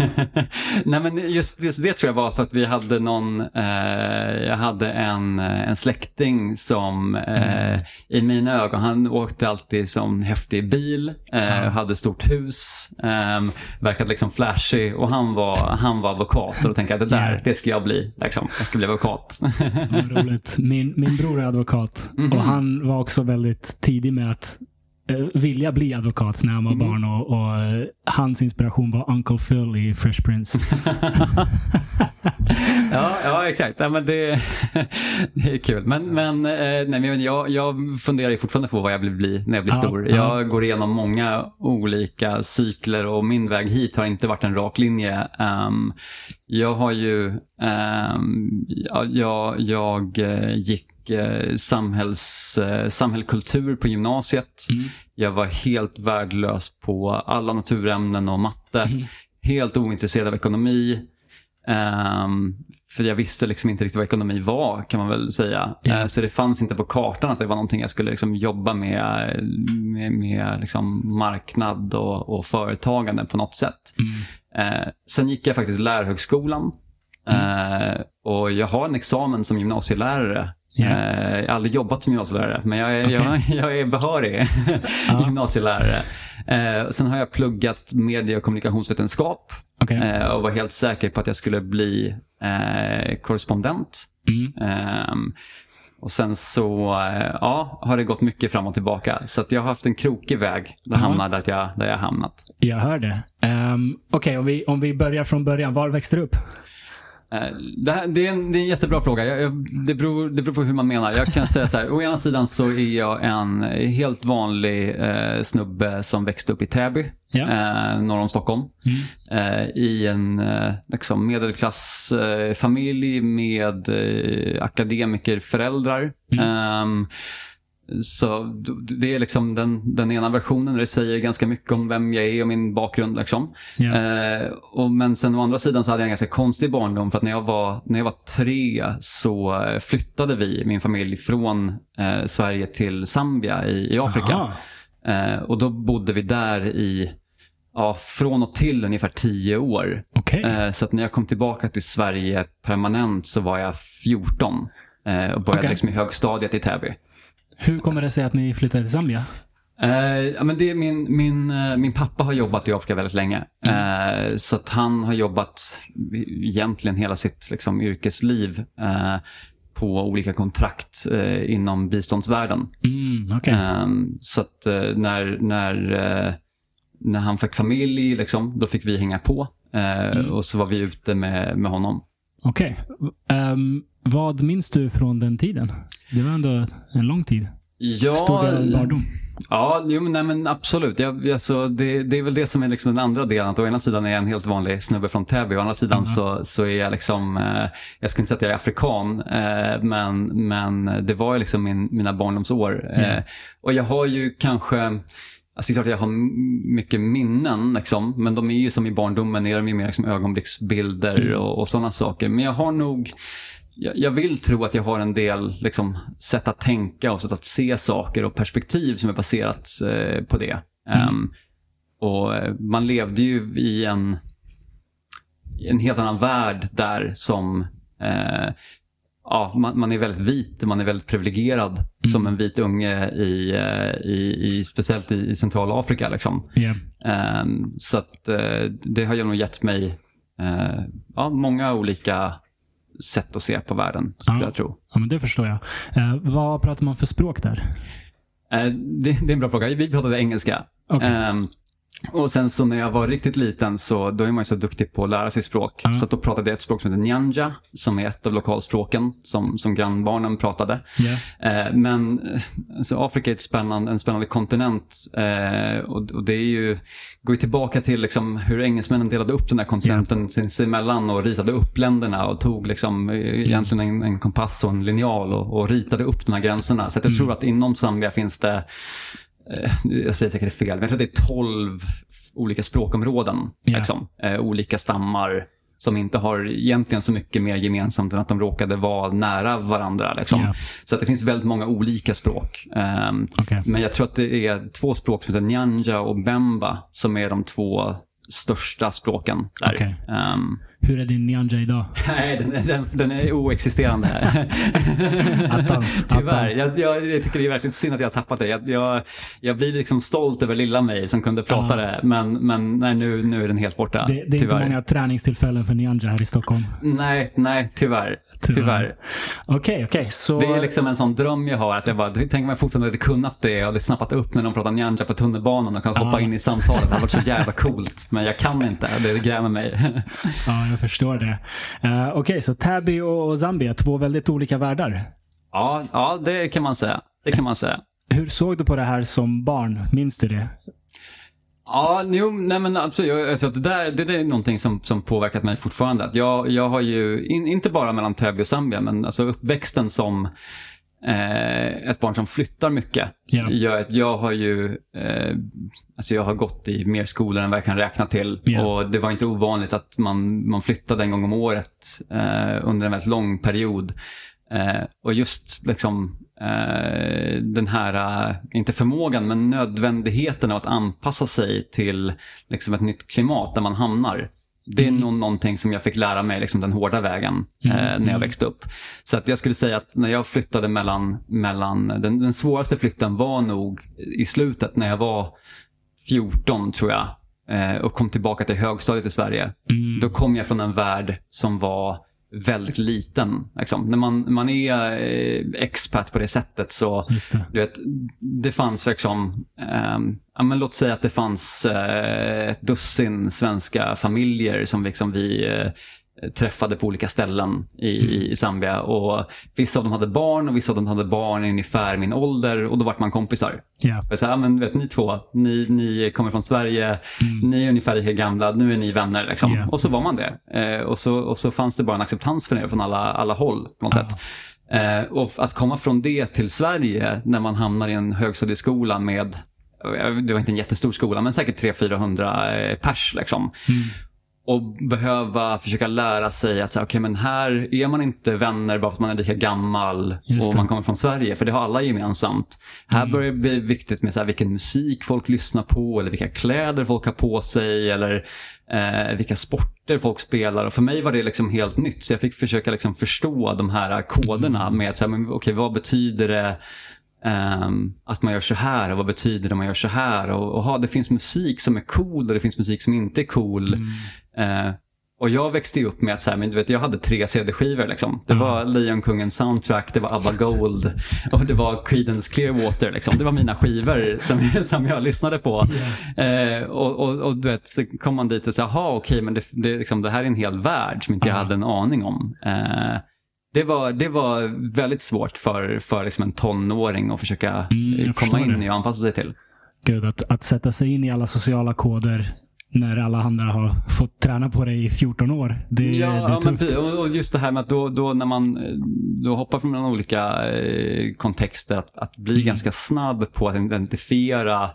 Nej, men just, just, det tror jag var för att vi hade någon, uh, jag hade en, en släkting som mm. i mina ögon, han åkte alltid som häftig bil, mm. hade stort hus, um, verkade liksom flashig och han var, han var advokat. Och då tänkte jag, det där, yeah. det ska jag bli. Liksom. Jag ska bli advokat. roligt. Min, min bror är advokat -hmm. och han var också väldigt tidig med att Eh, vilja bli advokat när han var mm. barn och, och, eh, hans inspiration var Uncle Phil i Fresh Prince. ja, ja, exakt. Ja, men det, det är kul. Men, men, eh, nej, men jag, jag funderar fortfarande på vad jag vill bli när jag blir ja, stor. Ja. Jag går igenom många olika cykler och min väg hit har inte varit en rak linje. Um, jag har ju, um, jag, jag gick eh, samhälls, eh, samhällskultur på gymnasiet. Mm. Jag var helt värdelös på alla naturämnen och matte. Mm. Helt ointresserad av ekonomi. För jag visste liksom inte riktigt vad ekonomi var kan man väl säga. Uh, så det fanns inte på kartan att det var någonting jag skulle liksom jobba med, med, med liksom marknad och, och, företagande på något sätt. Mm. Uh, sen gick jag faktiskt lärarhögskolan. Mm. Uh, och jag har en examen som gymnasielärare Yeah. Jag har aldrig jobbat som gymnasielärare, men jag är, okay. jag, jag är behörig gymnasielärare. Eh, sen har jag pluggat medie och kommunikationsvetenskap okay. eh, och var helt säker på att jag skulle bli eh, korrespondent. Mm. Ehm, och sen så eh, ja, har det gått mycket fram och tillbaka. Så jag har haft en krokig väg där, mm. hamnade där, jag, där jag hamnat. Jag hör det. Um, Okej, okay, om, vi, om vi börjar från början. Var växte du upp? Eh, det, här, det, är en, det är en jättebra fråga. Jag, jag, det, beror, det beror på hur man menar. Jag kan säga så här, å ena sidan så är jag en helt vanlig eh, snubbe som växte upp i Täby, ja. eh, norr om Stockholm. Mm. Eh, I en eh, liksom medelklassfamilj med eh, akademikerföräldrar. Mm. Så det är liksom den, den ena versionen. Det säger ganska mycket om vem jag är och min bakgrund. Liksom. Yeah. Eh, och, men sen å andra sidan så hade jag en ganska konstig barndom. För att när jag var, när jag var tre så flyttade vi, min familj, från eh, Sverige till Zambia i, i Afrika. Eh, och då bodde vi där i ja, från och till ungefär tio år. Okay. Eh, så att när jag kom tillbaka till Sverige permanent så var jag 14 eh, och började okay. liksom i högstadiet i Täby. Hur kommer det sig att ni flyttade till Zambia? Ja, men det är min, min, uh, min pappa har jobbat i Afrika väldigt länge. Mm. Uh, så att han har jobbat egentligen hela sitt liksom, yrkesliv på olika kontrakt inom biståndsvärlden. Mm, okay. så att när, när, när han fick familj, liksom, då fick vi hänga på. Mm. Och så var vi ute med, med honom. Okej. Okay. Um, ehm, vad minns du från den tiden? Det var ändå en lång tid. Ja, Stor barndom. Ja, jo, nej, men absolut. Jag, alltså, det, det är väl det som är liksom den andra delen. Att å ena sidan är jag en helt vanlig snubbe från Täby. Å andra sidan mm. så, så är jag liksom, eh, jag skulle inte säga att jag är afrikan, eh, men, men det var ju liksom min, mina barndomsår. Mm. Eh, och jag har ju kanske, Alltså det är klart jag har mycket minnen, liksom, men de är ju som i barndomen, är de ju mer liksom ögonblicksbilder mm. och, och sådana saker. Men jag har nog, jag, jag, vill tro att jag har en del liksom, sätt att tänka och sätt att se saker och perspektiv som är baserat eh, på det. Mm. Um, och eh, Man levde ju i en, en helt annan värld där som eh, ja, man, man, är väldigt vit, man är väldigt privilegierad mm. som en vit unge i, eh, i, i speciellt i, i Centralafrika. Liksom. Yeah. Um, så att, uh, det har ju nog gett mig uh, ja, många olika sätt att se på världen, skulle ja. jag tro. Ja, men det förstår jag. Uh, vad pratar man för språk där? Det, det, är en bra fråga. Vi pratade engelska. Okay. Um, Och sen så när jag var riktigt liten så då är man ju så duktig på att lära sig språk. Mm. Så att då pratade jag ett språk som heter Nyanja, som är ett av lokalspråken som, som grannbarnen pratade. Yeah. Eh, men alltså, Afrika är ett spännande, en spännande kontinent eh, och, och det är ju, går ju tillbaka till liksom, hur engelsmännen delade upp den här kontinenten sinsemellan och ritade upp länderna och tog liksom, eh, egentligen en, en kompass och en linjal och, och ritade upp de här gränserna. Så jag tror att inom Zambia finns det jag säger säkert fel, men jag tror att det är 12 olika språkområden. Ja. Liksom, eh, olika stammar som inte har egentligen så mycket mer gemensamt än att de råkade vara nära varandra. Liksom. Ja. Så att det finns väldigt många olika språk. Ehm, Okej. Men jag tror att det är två språk som heter Nyanja och Bemba som är de två största språken där. Okej. Ehm, Hur är din Nyanja idag? nej, den, den, den är oexisterande. Attans. Tyvärr. attans. Jag, jag, jag tycker det är verkligen synd att jag har tappat det. Jag, jag, jag blir liksom stolt över lilla mig som kunde prata Ja. det. Men, men nej, nu, nu är den helt borta. Det, det är inte tyvärr. många träningstillfällen för Nyanja här i Stockholm. Nej, nej, tyvärr. Tyvärr. Okej, okej. Så... Det är liksom en sån dröm jag har. Att jag bara, tänk om jag fortfarande hade kunnat det. Jag hade snappat upp när de pratar Nyanja på tunnelbanan och kan hoppa Ja. in i samtalet. Det hade varit så jävla coolt. Men jag kan inte. Det grämer mig. Ja, jag förstår det. Uh, Okej, så Täby och Zambia, två väldigt olika världar. ja, ja, det kan man säga. Det kan man säga. Hur såg du på det här som barn? Minns du det? Ja, jo, nej men absolut. Att det, där, det där är någonting som, som påverkat mig fortfarande. Att jag, jag har ju, in, inte bara mellan Täby och Zambia, men alltså uppväxten som eh, ett barn som flyttar mycket. Ja. Gör att jag har ju, eh, alltså jag har gått i mer skolor än vad jag kan räkna till. Ja. Och det var inte ovanligt att man, man flyttade en gång om året eh, under en väldigt lång period. Eh, och just liksom eh, den här, eh, inte förmågan, men nödvändigheten av att anpassa sig till liksom ett nytt klimat där man hamnar. Det är nog någonting som jag fick lära mig liksom den hårda vägen eh, när jag växte upp. Så att jag skulle säga att när jag flyttade mellan, mellan den, den svåraste flytten var nog i slutet när jag var 14 tror jag eh, och kom tillbaka till högstadiet i Sverige. Mm. Då kom jag från en värld som var väldigt liten. Liksom. När man, man är eh, expat på det sättet så det. du vet, det fanns liksom, ehm, ja, men låt säga att det fanns eh, ett dussin svenska familjer som liksom vi eh, träffade på olika ställen i, i Zambia. Och vissa av dem hade barn och vissa av dem hade barn i ungefär min ålder och då vart man kompisar. Jag sa, ja, men vet ni två, ni, ni kommer från Sverige, ni är ungefär lika gamla, nu är ni vänner. Liksom. Ja. Och så var man det. Eh, och, så, och så fanns det bara en acceptans för det från alla, alla håll på något Ja. sätt. Eh, och att komma från det till Sverige när man hamnar i en högstadieskola med, det var inte en jättestor skola, men säkert 300-400 eh, pers. Liksom. Mm. Och behöva försöka lära sig att så här, okay, men här är man inte vänner bara för att man är lika gammal och man kommer från Sverige, för det har alla gemensamt. Här Mm. börjar det bli viktigt med så här, vilken musik folk lyssnar på eller vilka kläder folk har på sig eller eh, vilka sporter folk spelar. Och för mig var det liksom helt nytt, så jag fick försöka liksom förstå de här koderna Mm. med att, så här, men, okay, vad betyder det ehm, att man gör så här och vad betyder det om man gör så här? Och, och ha, det finns musik som är cool och det finns musik som inte är cool. Mm. Eh, och jag växte ju upp med att så här, men du vet, jag hade tre CD-skivor. Liksom. Det Ja. var Lejonkungen soundtrack, det var ABBA Gold och det var Creedence Clearwater. Liksom. Det var mina skivor som, som jag lyssnade på. Eh, och, och, och du vet, så kom man dit och sa, jaha okej, men det, det, liksom, det här är en hel värld som inte jag Ja. hade en aning om. Eh, det var, det var väldigt svårt för, för liksom en tonåring att försöka Mm, eh, komma förstår in det. i och anpassa sig till. Gud, att, att sätta sig in i alla sociala koder när alla andra har fått träna på det i 14 år. Det, Ja, det är ja men, tufft. och just det här med att då, då när man då hoppar från olika eh, kontexter, att, att bli Mm. ganska snabb på att identifiera,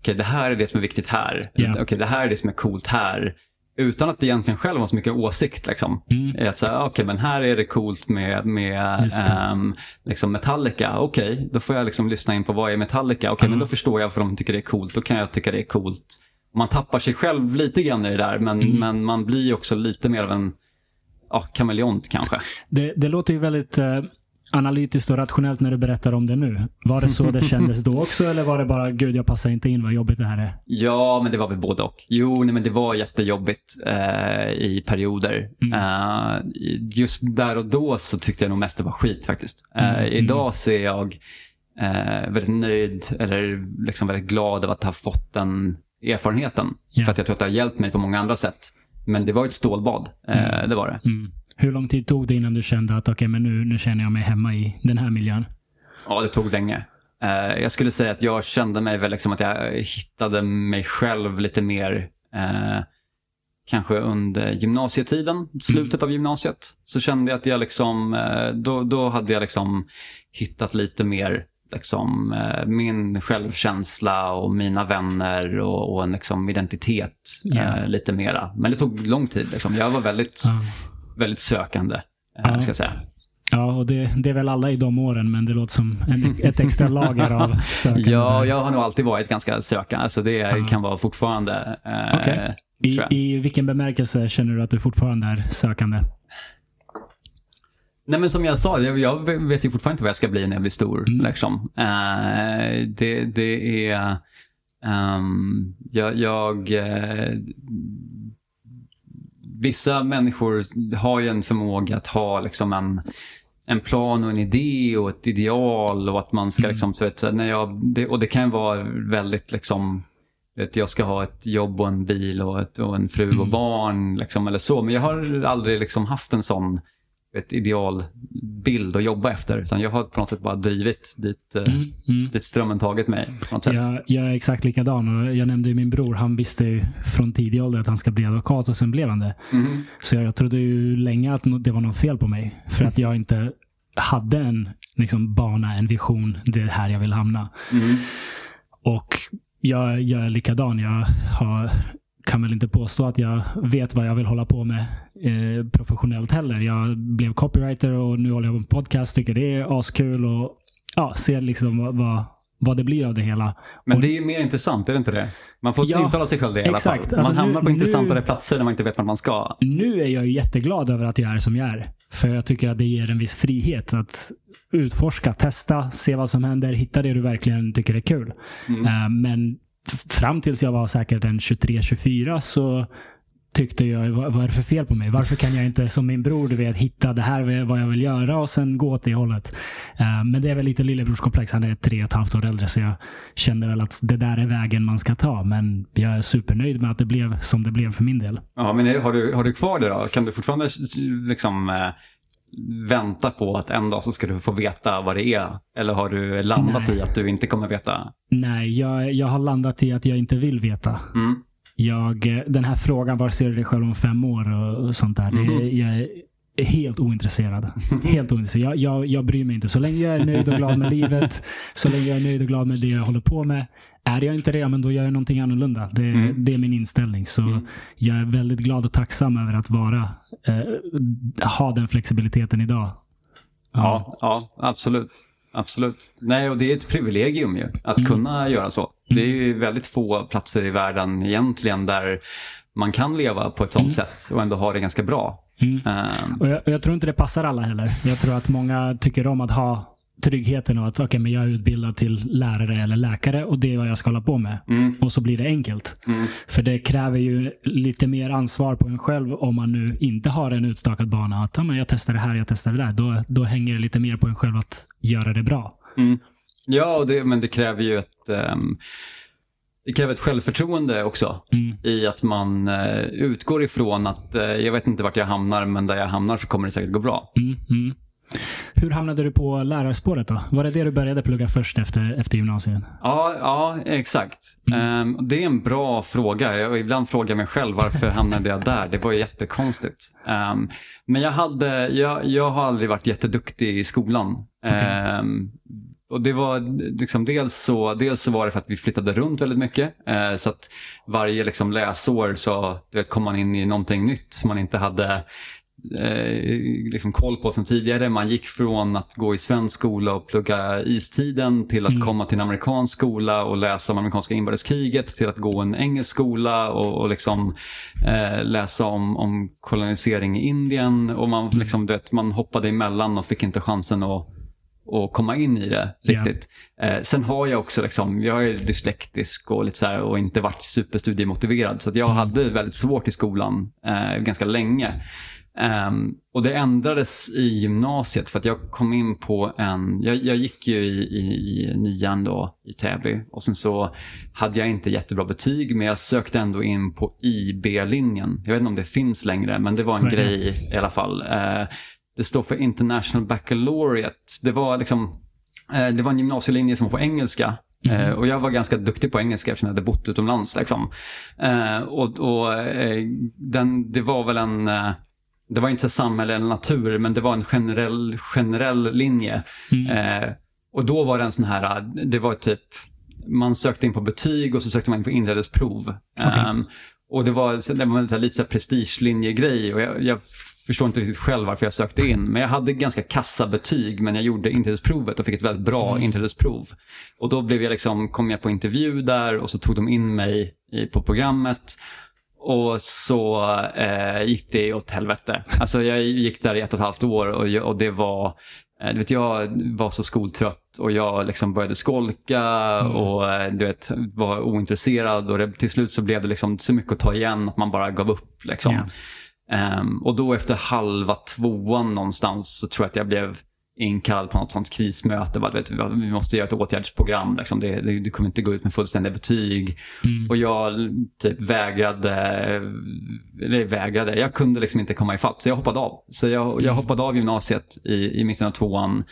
okej det här är det som är viktigt här, Ja. okej det här är det som är coolt här, utan att egentligen själv ha så mycket åsikt. Liksom. Mm. Att säga, okej men här är det coolt med, med ehm, liksom Metallica, okej då får jag liksom lyssna in på vad är Metallica, okej men då förstår jag varför de tycker det är coolt, då kan jag tycka det är coolt. Man tappar sig själv lite grann i det där, men, Mm. men man blir också lite mer av en ja, kameleont kanske. Det, det låter ju väldigt eh, analytiskt och rationellt när du berättar om det nu. Var det så det kändes då också eller var det bara gud jag passar inte in vad jobbigt det här är? Ja, men det var väl både och. Jo, nej, men det var jättejobbigt eh, i perioder. Mm. Eh, just där och då så tyckte jag nog mest det var skit faktiskt. Eh, Mm. Idag så är jag eh, väldigt nöjd eller liksom väldigt glad över att ha fått en erfarenheten. Ja. För att jag tror att det har hjälpt mig på många andra sätt. Men det var ett stålbad, eh, det var det. Mm. Hur lång tid tog det innan du kände att okej, men nu, nu känner jag mig hemma i den här miljön? Ja, det tog länge. Eh, jag skulle säga att jag kände mig väl liksom att jag hittade mig själv lite mer eh, kanske under gymnasietiden, slutet av gymnasiet. Så kände jag att jag liksom, eh, då, då hade jag liksom hittat lite mer liksom, min självkänsla och mina vänner och, och en liksom, identitet eh, lite mera. Men det tog lång tid. Liksom. Jag var väldigt. Väldigt sökande, eh, Ja. ska jag säga. Ja, och det, det är väl alla i de åren, men det låter som en, ett extra lager av sökande. Ja, jag har nog alltid varit ganska sökande. Alltså det Ja. kan vara fortfarande. Eh. I, I vilken bemärkelse känner du att du fortfarande är sökande? Nej men som jag sa, jag, jag vet ju fortfarande inte vad jag ska bli när jag blir stor. Mm. Liksom. Eh, det, det är... ehm, jag... jag eh, vissa människor har ju en förmåga att ha liksom en, en plan och en idé och ett ideal och att man ska Mm. liksom, så vet, när jag, det, och det kan vara väldigt liksom Vet, jag ska ha ett jobb och en bil och, ett, och en fru och Mm. barn. Liksom, eller så. Men jag har aldrig liksom haft en sån ett idealbild att jobba efter. Utan jag har på något sätt bara drivit dit, eh, Mm, mm. dit strömmen tagit mig. På något sätt. Jag, jag är exakt likadan och jag nämnde ju min bror. Han visste ju från tidig ålder att han ska bli advokat och sen blev han det. Mhm. Så jag, jag trodde ju länge att det var något fel på mig. För att jag inte hade en liksom, bana, en vision. Det är här jag vill hamna. Mhm. Och jag, jag är likadan. Jag har, kan väl inte påstå att jag vet vad jag vill hålla på med eh, professionellt heller. Jag blev copywriter och nu håller jag på med podcast. Tycker det är askul och ja, ser liksom vad, vad, vad det blir av det hela. Men Och- det är ju mer intressant, är det inte det? Man får Ja, intala sig själv det i alla exakt. fall. Man Alltså, hamnar nu- på intressantare nu- platser när man inte vet vart man ska. Nu är jag ju jätteglad över att jag är som jag är. För jag tycker att det ger en viss frihet att utforska, testa, se vad som händer, hitta det du verkligen tycker är kul. Mm. Eh, Men fram tills jag var säkert en 23-24 så tyckte jag, vad, är det för fel på mig? Varför kan jag inte som min bror du vet, hitta det här vad jag vill göra och sen gå åt det hållet. Eh, men det är väl lite lillebrorskomplex. Han är tre och ett halvt år äldre så jag kände väl att det där är vägen man ska ta. Men jag är supernöjd med att det blev som det blev för min del. Ja, men har du, har du kvar det då? Kan du fortfarande liksom eh, vänta på att en dag så ska du få veta vad det är? Eller har du landat Nej. i att du inte kommer veta? Nej, jag, jag har landat i att jag inte vill veta. Mm. Jag, den här frågan, var ser du dig själv om fem år och, och sånt där. Det, Mhm. jag är helt ointresserad. Helt ointresserad. Jag, jag, jag bryr mig inte. Så länge jag är nöjd och glad med livet, så länge jag är nöjd och glad med det jag håller på med. Är jag inte det, men då gör jag någonting annorlunda. Det, Mm. det är min inställning. Så Mm. jag är väldigt glad och tacksam över att vara, eh, ha den flexibiliteten idag. Ja, ja, absolut. Absolut. Nej, och det är ett privilegium ju, att Mm. kunna göra så. Det är ju väldigt få platser i världen egentligen där man kan leva på ett sånt Mm. sätt och ändå ha det ganska bra. Mm. Ehm, Och jag, jag tror inte det passar alla heller. Jag tror att många tycker om att ha tryggheten och att okay, men jag är utbildad till lärare eller läkare och det är vad jag ska hålla på med. mm, Och så blir det enkelt. mm, För det kräver ju lite mer ansvar på en själv om man nu inte har en utstakad bana. Att men jag testar det här, jag testar det där. Då, då hänger det lite mer på en själv att göra det bra. mm. Ja, och det, men det kräver ju ett, ehm, det kräver ett självförtroende också. Mm. I att man eh, utgår ifrån att eh, jag vet inte vart jag hamnar, men där jag hamnar så kommer det säkert gå bra. Mm, mm. Hur hamnade du på lärarspåret då? Var det det du började plugga först efter, efter gymnasiet? Ja, ja exakt. Ehm, det är en bra fråga. Jag ibland frågar jag mig själv varför hamnade jag där? Det var ju jättekonstigt. Ehm, men jag, hade, jag, jag har aldrig varit jätteduktig i skolan. Ehm, och det var liksom dels så, dels så var det för att vi flyttade runt väldigt mycket. Eh, så att varje liksom läsår så du vet, kom man in i någonting nytt som man inte hade eh, liksom koll på sen tidigare. Man gick från att gå i svensk skola och plugga istiden till att Mm. komma till en amerikansk skola och läsa om amerikanska inbördeskriget till att gå en engelsk skola och, och liksom, eh, läsa om, om kolonisering i Indien. Och man, Mm. liksom, du vet, man hoppade emellan och fick inte chansen att och komma in i det riktigt. Eh, sen har jag också, liksom, jag är dyslektisk och, lite så här, och inte varit superstudiemotiverad. Så att jag hade väldigt svårt i skolan eh, ganska länge. Um, och det ändrades i gymnasiet för att jag kom in på en, jag, jag gick ju i, i, i nian då i Täby och sen så hade jag inte jättebra betyg men jag sökte ändå in på IB-linjen. Jag vet inte om det finns längre men det var en Nej. grej i alla fall. Uh, det står för International Baccalaureate. Det var liksom, uh, det var en gymnasielinje som var på engelska. Eh, och jag var ganska duktig på engelska eftersom jag hade bott utomlands. Liksom. Eh, och och den, det var väl en, det var inte samhälle eller natur, men det var en generell, generell linje. Mm. Eh, och då var det en sån här, det var typ, man sökte in på betyg och så sökte man in på inredningsprov. Okej. Ehm, och det var, det var en sån här lite så här prestigelinjegrej och jag, jag förstår inte riktigt själv varför jag sökte in. Men jag hade ganska kassa betyg men jag gjorde inträdesprovet och fick ett väldigt bra Mm. inträdesprov. Och då blev jag liksom, kom jag på intervju där och så tog de in mig i, på programmet. Och så eh, gick det åt helvete. Alltså jag gick där i ett och ett halvt år och, jag, och det var, eh, du vet jag var så skoltrött och jag liksom började skolka Mm. och eh, du vet var ointresserad och det, till slut så blev det liksom så mycket att ta igen att man bara gav upp liksom. Ja. Ehm, och då efter halva tvåan någonstans så tror jag att jag blev inkallad på något sånt krismöte. Bara, vet, vi måste göra ett åtgärdsprogram. Liksom. Det, det, du kommer inte gå ut med fullständiga betyg. Mm. Och jag typ vägrade, eller vägrade, jag kunde liksom inte komma ifatt så jag hoppade av. Så jag, jag Mm. hoppade av gymnasiet i, i mitten av tvåan.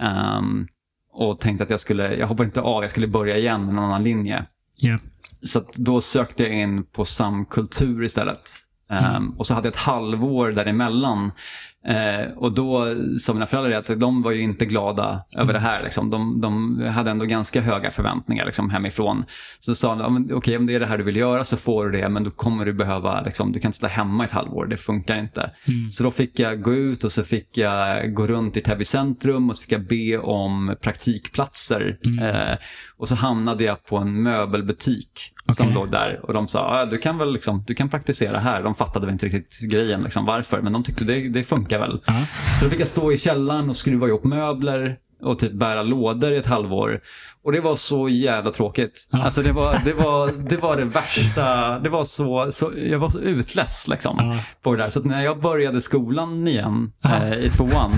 ehm, och tänkte att jag skulle, jag hoppade inte av, jag skulle börja igen med en annan linje. Ja. Så då sökte jag in på samkultur istället. Ehm, och så hade jag ett halvår däremellan. Uh, och då sa mina föräldrar att de var ju inte glada över det här. Liksom. De, de hade ändå ganska höga förväntningar liksom, hemifrån. Så sa de, "Ja, men okej om det är det här du vill göra så får du det, men då kommer du behöva, liksom, du kan inte sitta hemma ett halvår, det funkar inte. Mm. Så då fick jag gå ut och så fick jag gå runt i Täby centrum och så fick jag be om praktikplatser. Mm. Eh, och så hamnade jag på en möbelbutik som Okej. låg där. Och de sa, ah, du kan väl liksom, du kan praktisera här. De fattade väl inte riktigt grejen, liksom, varför. Men de tyckte det, det funkar väl. Ja. Så då fick jag stå i källaren och skruva ihop möbler och typ bära lådor i ett halvår. Och det var så jävla tråkigt. Ja. Alltså det var det, var, det, var det värsta. Det var så, så, jag var så utless liksom Ja. på det där. Så när jag började skolan igen Ja. eh, i tvåan,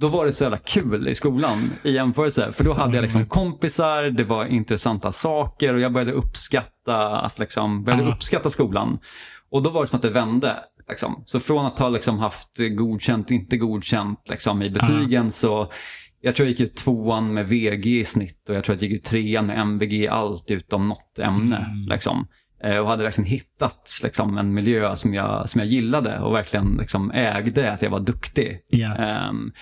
då var det så jävla kul i skolan i jämförelse. För då hade jag liksom kompisar, det var intressanta saker och jag började uppskatta, att liksom, började Ja. uppskatta skolan. Och då var det som att det vände. Liksom. Så från att ha liksom haft godkänt, inte godkänt liksom, i betygen så jag tror jag gick ut tvåan med VG i snitt och jag tror jag gick ut trean med MVG i allt utom något ämne. Mm. Liksom. Eh, Och hade verkligen hittat liksom, en miljö som jag, som jag gillade och verkligen liksom, ägde att jag var duktig. Ja. Ehm,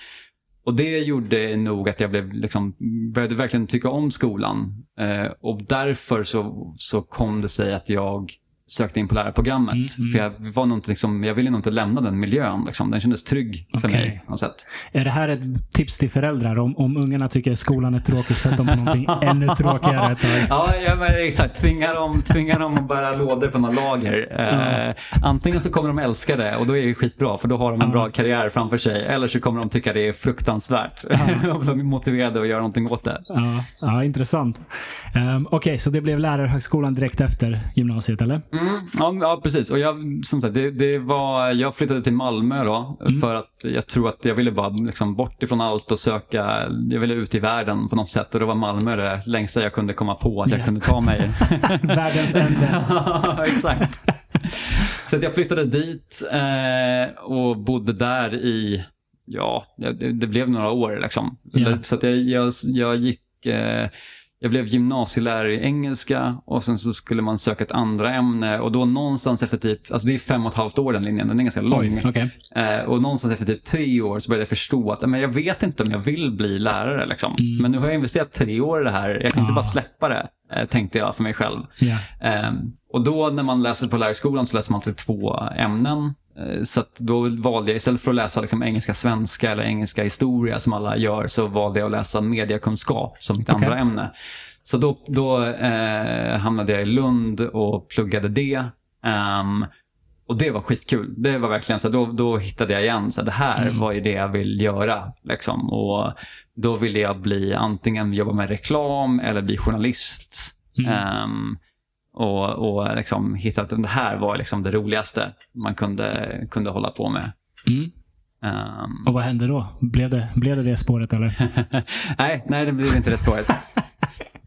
och det gjorde nog att jag blev, liksom, började verkligen tycka om skolan. Eh, och därför så, så kom det sig att jag sökte in på lärarprogrammet. Mm, mm. För jag, var nog inte, liksom, jag ville nog inte lämna den miljön. Liksom. Den kändes trygg för mig på något sätt. Är det här ett tips till föräldrar? Om, om ungarna tycker skolan är tråkig, sätt dem på någonting ännu tråkigare ett tag. Ja, ja men exakt. Tvinga dem, tvinga dem att bära lådor på några lager. Eh, antingen så kommer de älska det och då är det skitbra för då har de en bra karriär framför sig. Eller så kommer de tycka det är fruktansvärt och bli motiverade att göra någonting åt det. Ja, ja intressant. Um, Okej, så det blev lärarhögskolan direkt efter gymnasiet, eller? Mm, ja, ja, precis. Och jag, som sagt, det, det var, jag flyttade till Malmö då Mm. för att jag tror att jag ville bara liksom bort ifrån allt och söka, jag ville ut i världen på något sätt och då var Malmö det längsta jag kunde komma på att jag Ja. kunde ta mig. Världens ände. Ja, exakt. Så att jag flyttade dit eh, och bodde där i, ja, det, det blev några år liksom. Ja. Så att jag, jag, jag gick, eh, jag blev gymnasielärare i engelska och sen så skulle man söka ett andra ämne och då någonstans efter typ, alltså det är fem och ett halvt år den linjen, den är ganska lång. Oj, okej. Eh, och någonstans efter typ tre år så började jag förstå att men jag vet inte om jag vill bli lärare. Liksom. Mm. Men nu har jag investerat tre år i det här, jag kan inte Ah. bara släppa det, eh, tänkte jag för mig själv. Ja. Ehm, och då när man läser på lärarskolan så läser man till två ämnen. Eh, Så då valde jag, istället för att läsa liksom engelska svenska eller engelska historia som alla gör, så valde jag att läsa mediakunskap som mitt Okej. andra ämne. Så då, då eh, hamnade jag i Lund och pluggade det. Ehm, och det var skitkul. Det var verkligen så, då, då hittade jag igen, så det här Mm. var ju det jag vill göra. Liksom. Och då ville jag bli antingen jobba med reklam eller bli journalist. Mm. Ehm, och och liksom hitta att det här var liksom det roligaste man kunde, kunde hålla på med. Mm. Um, Och vad hände då? Blev det blev det, det spåret eller? nej, nej, det blev inte det spåret.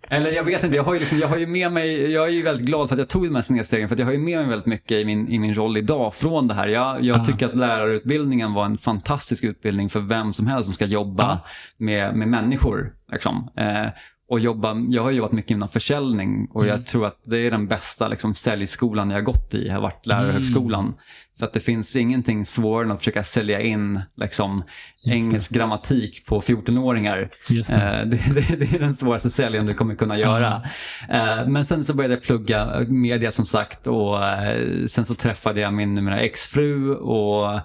Eller jag vet inte, jag har, ju liksom, jag har ju med mig, jag är ju väldigt glad för att jag tog de här snedstegen för att jag har ju med mig väldigt mycket i min, i min roll idag från det här. Jag, jag Ah. tycker att lärarutbildningen var en fantastisk utbildning för vem som helst som ska jobba Ah. med, med människor. Liksom. Eh, och jobba, jag har ju jobbat mycket inom försäljning och jag tror att det är den bästa liksom, säljskolan jag har gått i, har varit lärarhögskolan. För att det finns ingenting svårare än att försöka sälja in liksom, engelsk grammatik på 14-åringar. Just det. Eh, det, det, det är den svåraste säljaren du kommer kunna göra. Eh, Men sen så började jag plugga media som sagt och eh, sen så träffade jag min numera exfru och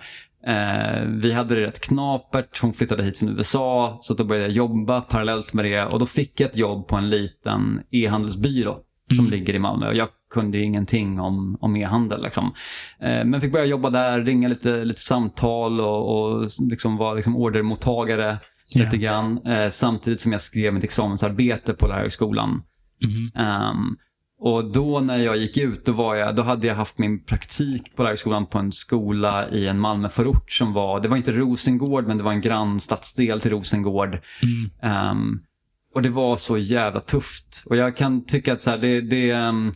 eh, vi hade det rätt knapert. Hon flyttade hit från USA så då började jag jobba parallellt med det och då fick jag ett jobb på en liten e-handelsbyrå som Mm. ligger i Malmö och jag kunde ju ingenting om, om e-handel. Liksom. Eh, men fick börja jobba där, ringa lite, lite samtal och, och liksom vara liksom ordermottagare Ja. lite grann. Eh, samtidigt som jag skrev mitt examensarbete på lärarhögskolan. Mhm. Ehm, och då när jag gick ut, då, var jag, då hade jag haft min praktik på lärarhögskolan på en skola i en Malmöförort som var, det var inte Rosengård, men det var en grann stadsdel till Rosengård. Mm. Ehm, och det var så jävla tufft. Och jag kan tycka att så här, det, det, ehm,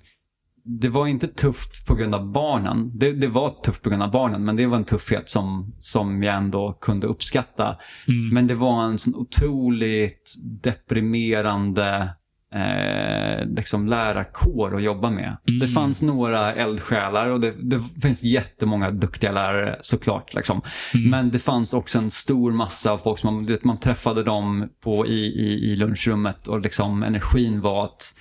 det var inte tufft på grund av barnen. Det, det var tufft på grund av barnen, men det var en tuffhet som, som jag ändå kunde uppskatta. Mm. Men det var en sån otroligt deprimerande eh, liksom lärarkår att jobba med. Mm. Det fanns några eldsjälar och det, det finns jättemånga duktiga lärare såklart. Liksom. Mm. Men det fanns också en stor massa av folk som man, vet, man träffade dem på, i, i, i lunchrummet och liksom energin var att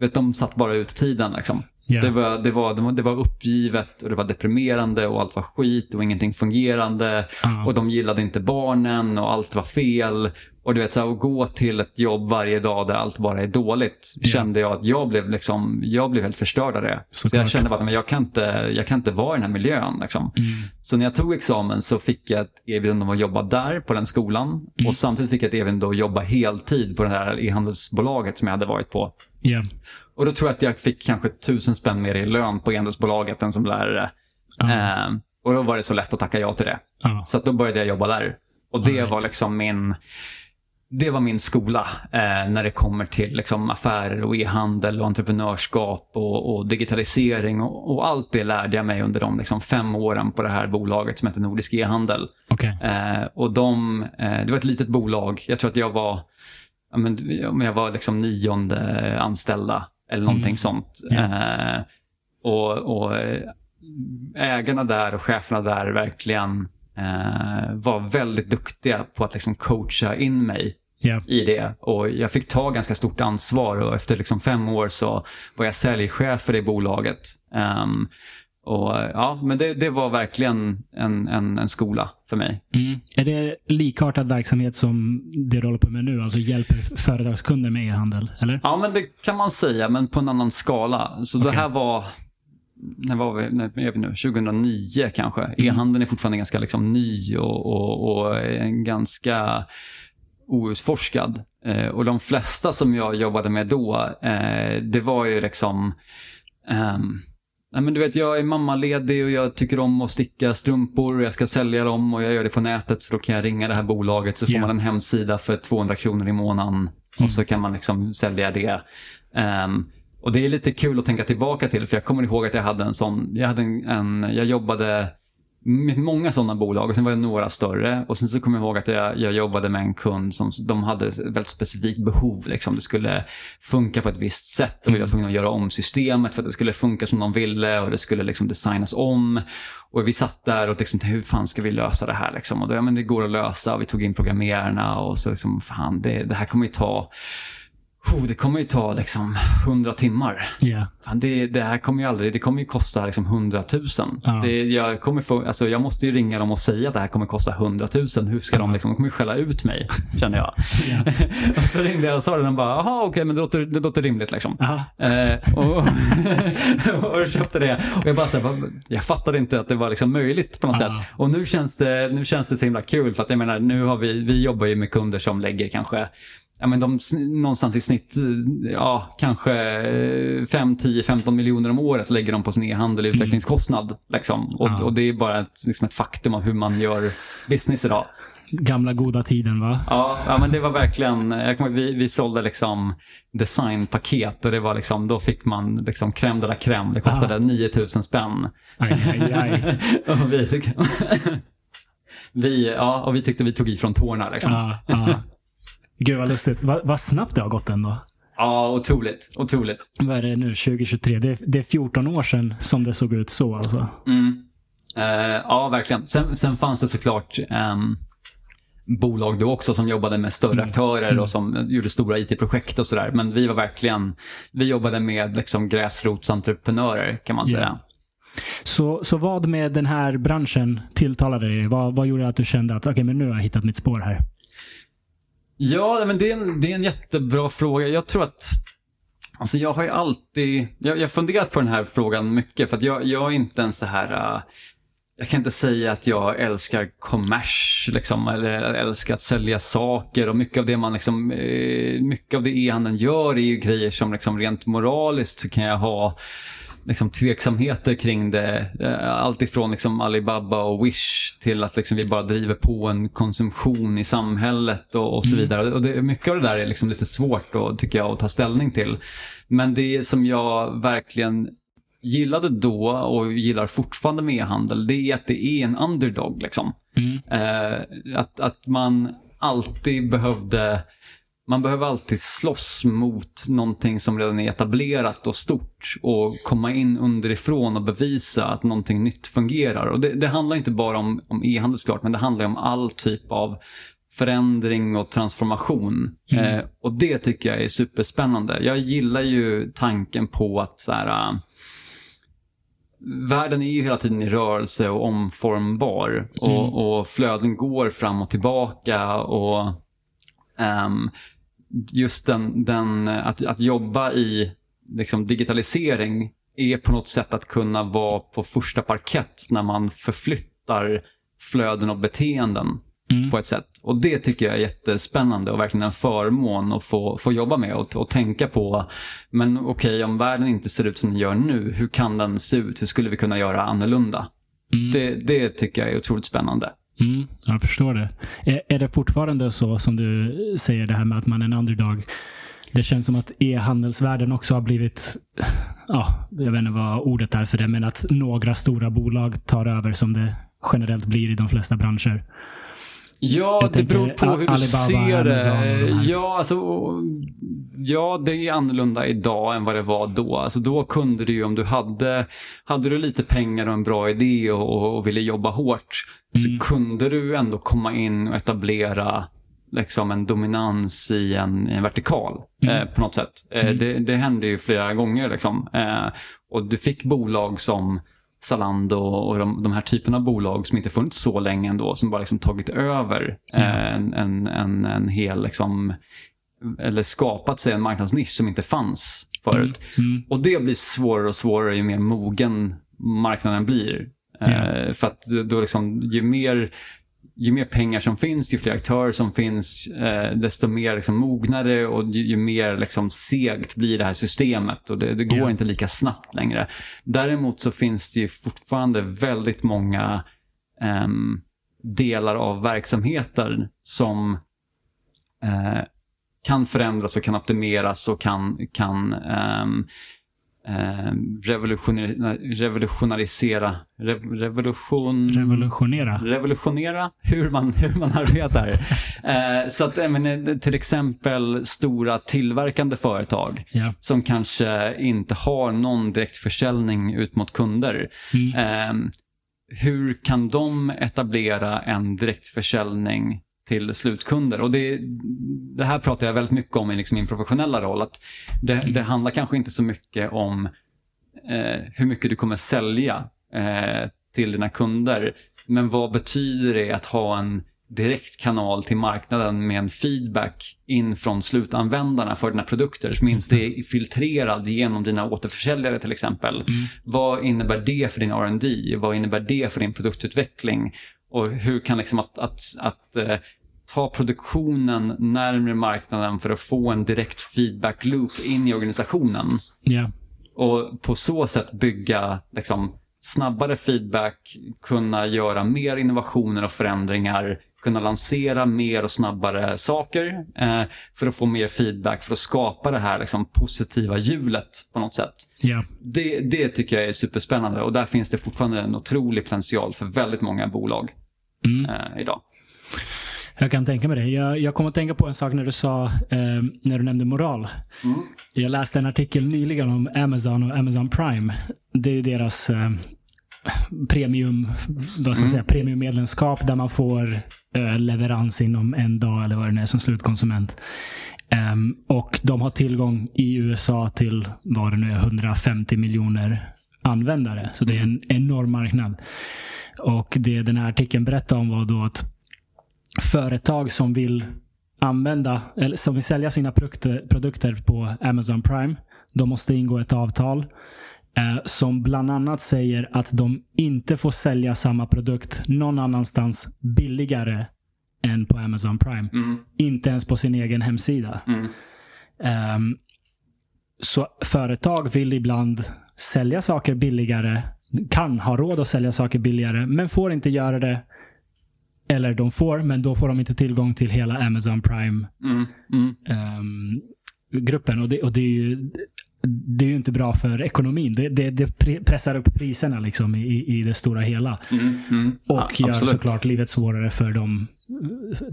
vet, de satt bara ut tiden. Liksom. Ja. Det, var, det, var, det, var, uppgivet och det var deprimerande och allt var skit och ingenting fungerande. Ja. Och de gillade inte barnen och allt var fel. Och du vet, så här, att gå till ett jobb varje dag där allt bara är dåligt, Ja. kände jag att jag blev, liksom, jag blev helt förstörd av det. Så Såklart. jag kände att men jag, kan inte, jag kan inte vara i den här miljön. Liksom. Mm. Så när jag tog examen så fick jag ett erbjudande om att jobba där på den skolan. Mm. Och samtidigt fick jag ett erbjudande att jobba heltid på det här e-handelsbolaget som jag hade varit på. Ja. Och då tror jag att jag fick kanske tusen spänn mer i lön på e-handelsbolaget än som lärare. Ja. Eh, och då var det så lätt att tacka ja till det. Ja. Så då började jag jobba där. Och det Alright. var liksom min det var min skola eh, när det kommer till liksom, affärer och e-handel och entreprenörskap och, och digitalisering och, och allt det lärde jag mig under de liksom, fem åren på det här bolaget som heter Nordisk e-handel. Okej. Eh, och de, eh, det var ett litet bolag. Jag tror att jag var, ja, men, jag var liksom nionde anställda eller någonting Mm. sånt. Eh, och, och eh, ägarna där och cheferna där verkligen eh, var väldigt duktiga på att liksom coacha in mig Ja. i det. Och jag fick ta ganska stort ansvar och efter liksom fem år så var jag säljchef för det bolaget. Ehm, och ja, men det, det var verkligen en, en, en skola för mig. Mm. Är det likartad verksamhet som det du håller på med nu? Alltså hjälper företagskunder med e-handel? Eller? Ja, men det kan man säga, men på en annan skala. Så det Okej. här var, när var vi, när är vi nu? 2009 kanske. Mm. E-handeln är fortfarande ganska liksom ny och, och, och en ganska outforskad. Eh, och de flesta som jag jobbade med då, eh, det var ju liksom ehm, Nej, men du vet, jag är mammaledig och jag tycker om att sticka strumpor och jag ska sälja dem och jag gör det på nätet så då kan jag ringa det här bolaget så får man en hemsida för 200 kronor i månaden Mm. och så kan man liksom sälja det. Ehm, och det är lite kul att tänka tillbaka till för jag kommer ihåg att jag hade en sån, jag, hade en, en, jag jobbade med många sådana bolag och sen var det några större. Och sen så kommer jag ihåg att jag, jag jobbade med en kund som de hade ett väldigt specifikt behov. Liksom. Det skulle funka på ett visst sätt och vi var tvungna att göra om systemet för att det skulle funka som de ville och det skulle liksom designas om. Och vi satt där och liksom, hur fan ska vi lösa det här? Liksom? Och då, ja, men det går att lösa. Vi tog in programmerarna och så liksom, fan, det, det här kommer ju ta Oh, det kommer ju ta liksom 100 timmar. Fan, det, det här kommer ju aldrig, det kommer ju kosta liksom 100 000. Ja. Det, jag, kommer få, alltså jag måste ju ringa dem och säga att det här kommer kosta 100 000. Hur ska de liksom, de kommer ju skälla ut mig, känner jag. Ja. och så ringde jag och sa det och de bara, jaha okej, men det låter, det låter rimligt liksom. Aha. Eh, och, och jag köpte det. Och jag bara så här, jag fattade inte att det var liksom möjligt på något Ja. sätt. Och nu känns, det, nu känns det så himla kul för att jag menar, nu har vi, vi jobbar ju med kunder som lägger kanske ja, men de, någonstans i snitt, ja, kanske 5, 10, 15 miljoner om året lägger de på sin e-handel i utvecklingskostnad. Liksom. Och, Ja. och det är bara ett, liksom ett faktum av hur man gör business idag. Gamla goda tiden va? Ja, ja men det var verkligen, jag kommer, vi, vi sålde liksom designpaket och det var liksom, då fick man liksom crème de la crème. Det kostade 9000 spänn. Aj, aj, aj. och vi, vi, ja, och vi tyckte vi tog ifrån tårna liksom. Ja, ja. Gud vad lustigt. Vad, vad snabbt det har gått ändå. otroligt, otroligt. Vad är det nu? 2023? Det är, det är 14 år sedan som det såg ut så alltså. Mm. Eh, ja, verkligen. Sen, sen fanns det såklart ehm, bolag då också som jobbade med större aktörer och som gjorde stora IT-projekt och sådär. Men vi var verkligen, vi jobbade med liksom gräsrotsentreprenörer kan man Ja. säga. Så, så vad med den här branschen tilltalade dig? Vad, vad gjorde att du kände att okej, men nu har jag hittat mitt spår här? Ja, men det är, en, det är en jättebra fråga. Jag tror att Alltså jag har ju alltid, jag, jag har funderat på den här frågan mycket för att jag, jag är inte en så här, äh, jag kan inte säga att jag älskar kommers liksom, eller älskar att sälja saker och mycket av det man liksom, eh, mycket av det e-handeln gör är ju grejer som liksom rent moraliskt så kan jag ha liksom tveksamheter kring det. Eh, Allt ifrån liksom Alibaba och Wish till att liksom vi bara driver på en konsumtion i samhället och, och så vidare. Och det, mycket av det där är liksom lite svårt då, tycker jag att ta ställning till. Men det som jag verkligen gillade då och gillar fortfarande med e-handel, det är att det är en underdog. Liksom. Mm. Eh, att, att man alltid behövde man behöver alltid slåss mot någonting som redan är etablerat och stort och komma in underifrån och bevisa att någonting nytt fungerar. Och det, det handlar inte bara om, om e-handel såklart, men det handlar om all typ av förändring och transformation. Eh, och det tycker jag är superspännande. Jag gillar ju tanken på att så här, äh, världen är ju hela tiden i rörelse och omformbar. Och, och flöden går fram och tillbaka. och ehm, Just den, den att, att jobba i liksom, digitalisering är på något sätt att kunna vara på första parkett när man förflyttar flöden och beteenden Mm. på ett sätt. Och det tycker jag är jättespännande och verkligen en förmån att få, få jobba med och, och tänka på. Men okej, om världen inte ser ut som den gör nu, hur kan den se ut? Hur skulle vi kunna göra annorlunda? Mm. Det, det tycker jag är otroligt spännande. Mm, jag förstår det. Är, är det fortfarande så som du säger det här med att man är en underdog? Det känns som att e-handelsvärlden också har blivit, ja, jag vet inte vad ordet är för det, men att några stora bolag tar över som det generellt blir i de flesta branscher. Ja, Jag det beror på hur du Alibaba, ser och de det. Ja, alltså, ja, det är annorlunda idag än vad det var då. Alltså, då kunde du ju, om du hade, hade du lite pengar och en bra idé och, och, ville jobba hårt, Mm. så kunde du ändå komma in och etablera liksom en dominans i en, i en vertikal Mm. eh, på något sätt. Eh, det, det hände ju flera gånger. Liksom. Eh, och du fick bolag som Zalando och de, de här typerna av bolag som inte funnits så länge ändå, som bara liksom tagit över eh, en, en, en, en hel, liksom, eller skapat sig en marknadsnisch som inte fanns förut. Mm. Och det blir svårare och svårare ju mer mogen marknaden blir. Eh, för att då liksom, ju mer ju mer pengar som finns, ju fler aktörer som finns, eh, desto mer liksom, mognare och ju, ju mer liksom, segt blir det här systemet. Och det, det går Ja. inte lika snabbt längre. Däremot så finns det ju fortfarande väldigt många ehm, delar av verksamheter som eh, kan förändras och kan optimeras och kan, kan revolutionera, revolutionarisera, rev, revolution, Revolutionera. revolutionera hur man, hur man arbetar. eh, så att, jag menar, till exempel stora tillverkande företag Ja. som kanske inte har någon direkt försäljning ut mot kunder. Mm. Eh, hur kan de etablera en direktförsäljning till slutkunder? Och det, det här pratar jag väldigt mycket om i liksom min professionella roll. Att det, det handlar kanske inte så mycket om eh, hur mycket du kommer sälja eh, till dina kunder. Men vad betyder det att ha en direkt kanal till marknaden med en feedback in från slutanvändarna för dina produkter. Så minst det är filtrerad genom dina återförsäljare till exempel. Vad innebär det för din R&D? Vad innebär det för din produktutveckling? Och hur kan liksom att, att, att eh, ta produktionen närmare marknaden för att få en direkt feedback loop in i organisationen. Ja. Och på så sätt bygga liksom, snabbare feedback, kunna göra mer innovationer och förändringar, kunna lansera mer och snabbare saker eh, för att få mer feedback, för att skapa det här liksom, positiva hjulet på något sätt. Ja. Det, det tycker jag är superspännande och där finns det fortfarande en otrolig potential för väldigt många bolag Mm. eh, idag. Jag kan tänka mig det. Jag, jag kom att tänka på en sak när du sa, eh, när du nämnde moral. Mm. Jag läste en artikel nyligen om Amazon och Amazon Prime. Det är ju deras eh, premium, vad ska man säga, premiummedlemskap där man får eh, leverans inom en dag eller vad det nu är som slutkonsument. Ehm, och de har tillgång i USA till vad det nu är, 150 miljoner användare. Så det är en enorm marknad. Och det den här artikeln berättar om var då att företag som vill använda, eller som vill sälja sina produkter, produkter på Amazon Prime, de måste ingå ett avtal eh, som bland annat säger att de inte får sälja samma produkt någon annanstans billigare än på Amazon Prime. Mm. Inte ens på sin egen hemsida. Mm. Ehm, så företag vill ibland sälja saker billigare, kan ha råd att sälja saker billigare, men får inte göra det. Eller de får, men då får de inte tillgång till hela Amazon Prime Mm. Ehm, gruppen. Och, det, och det, är ju, det är ju inte bra för ekonomin. Det, det, det pre- pressar upp priserna liksom i, i det stora hela. Mm. Mm. Och Ja, gör absolut. såklart livet svårare för de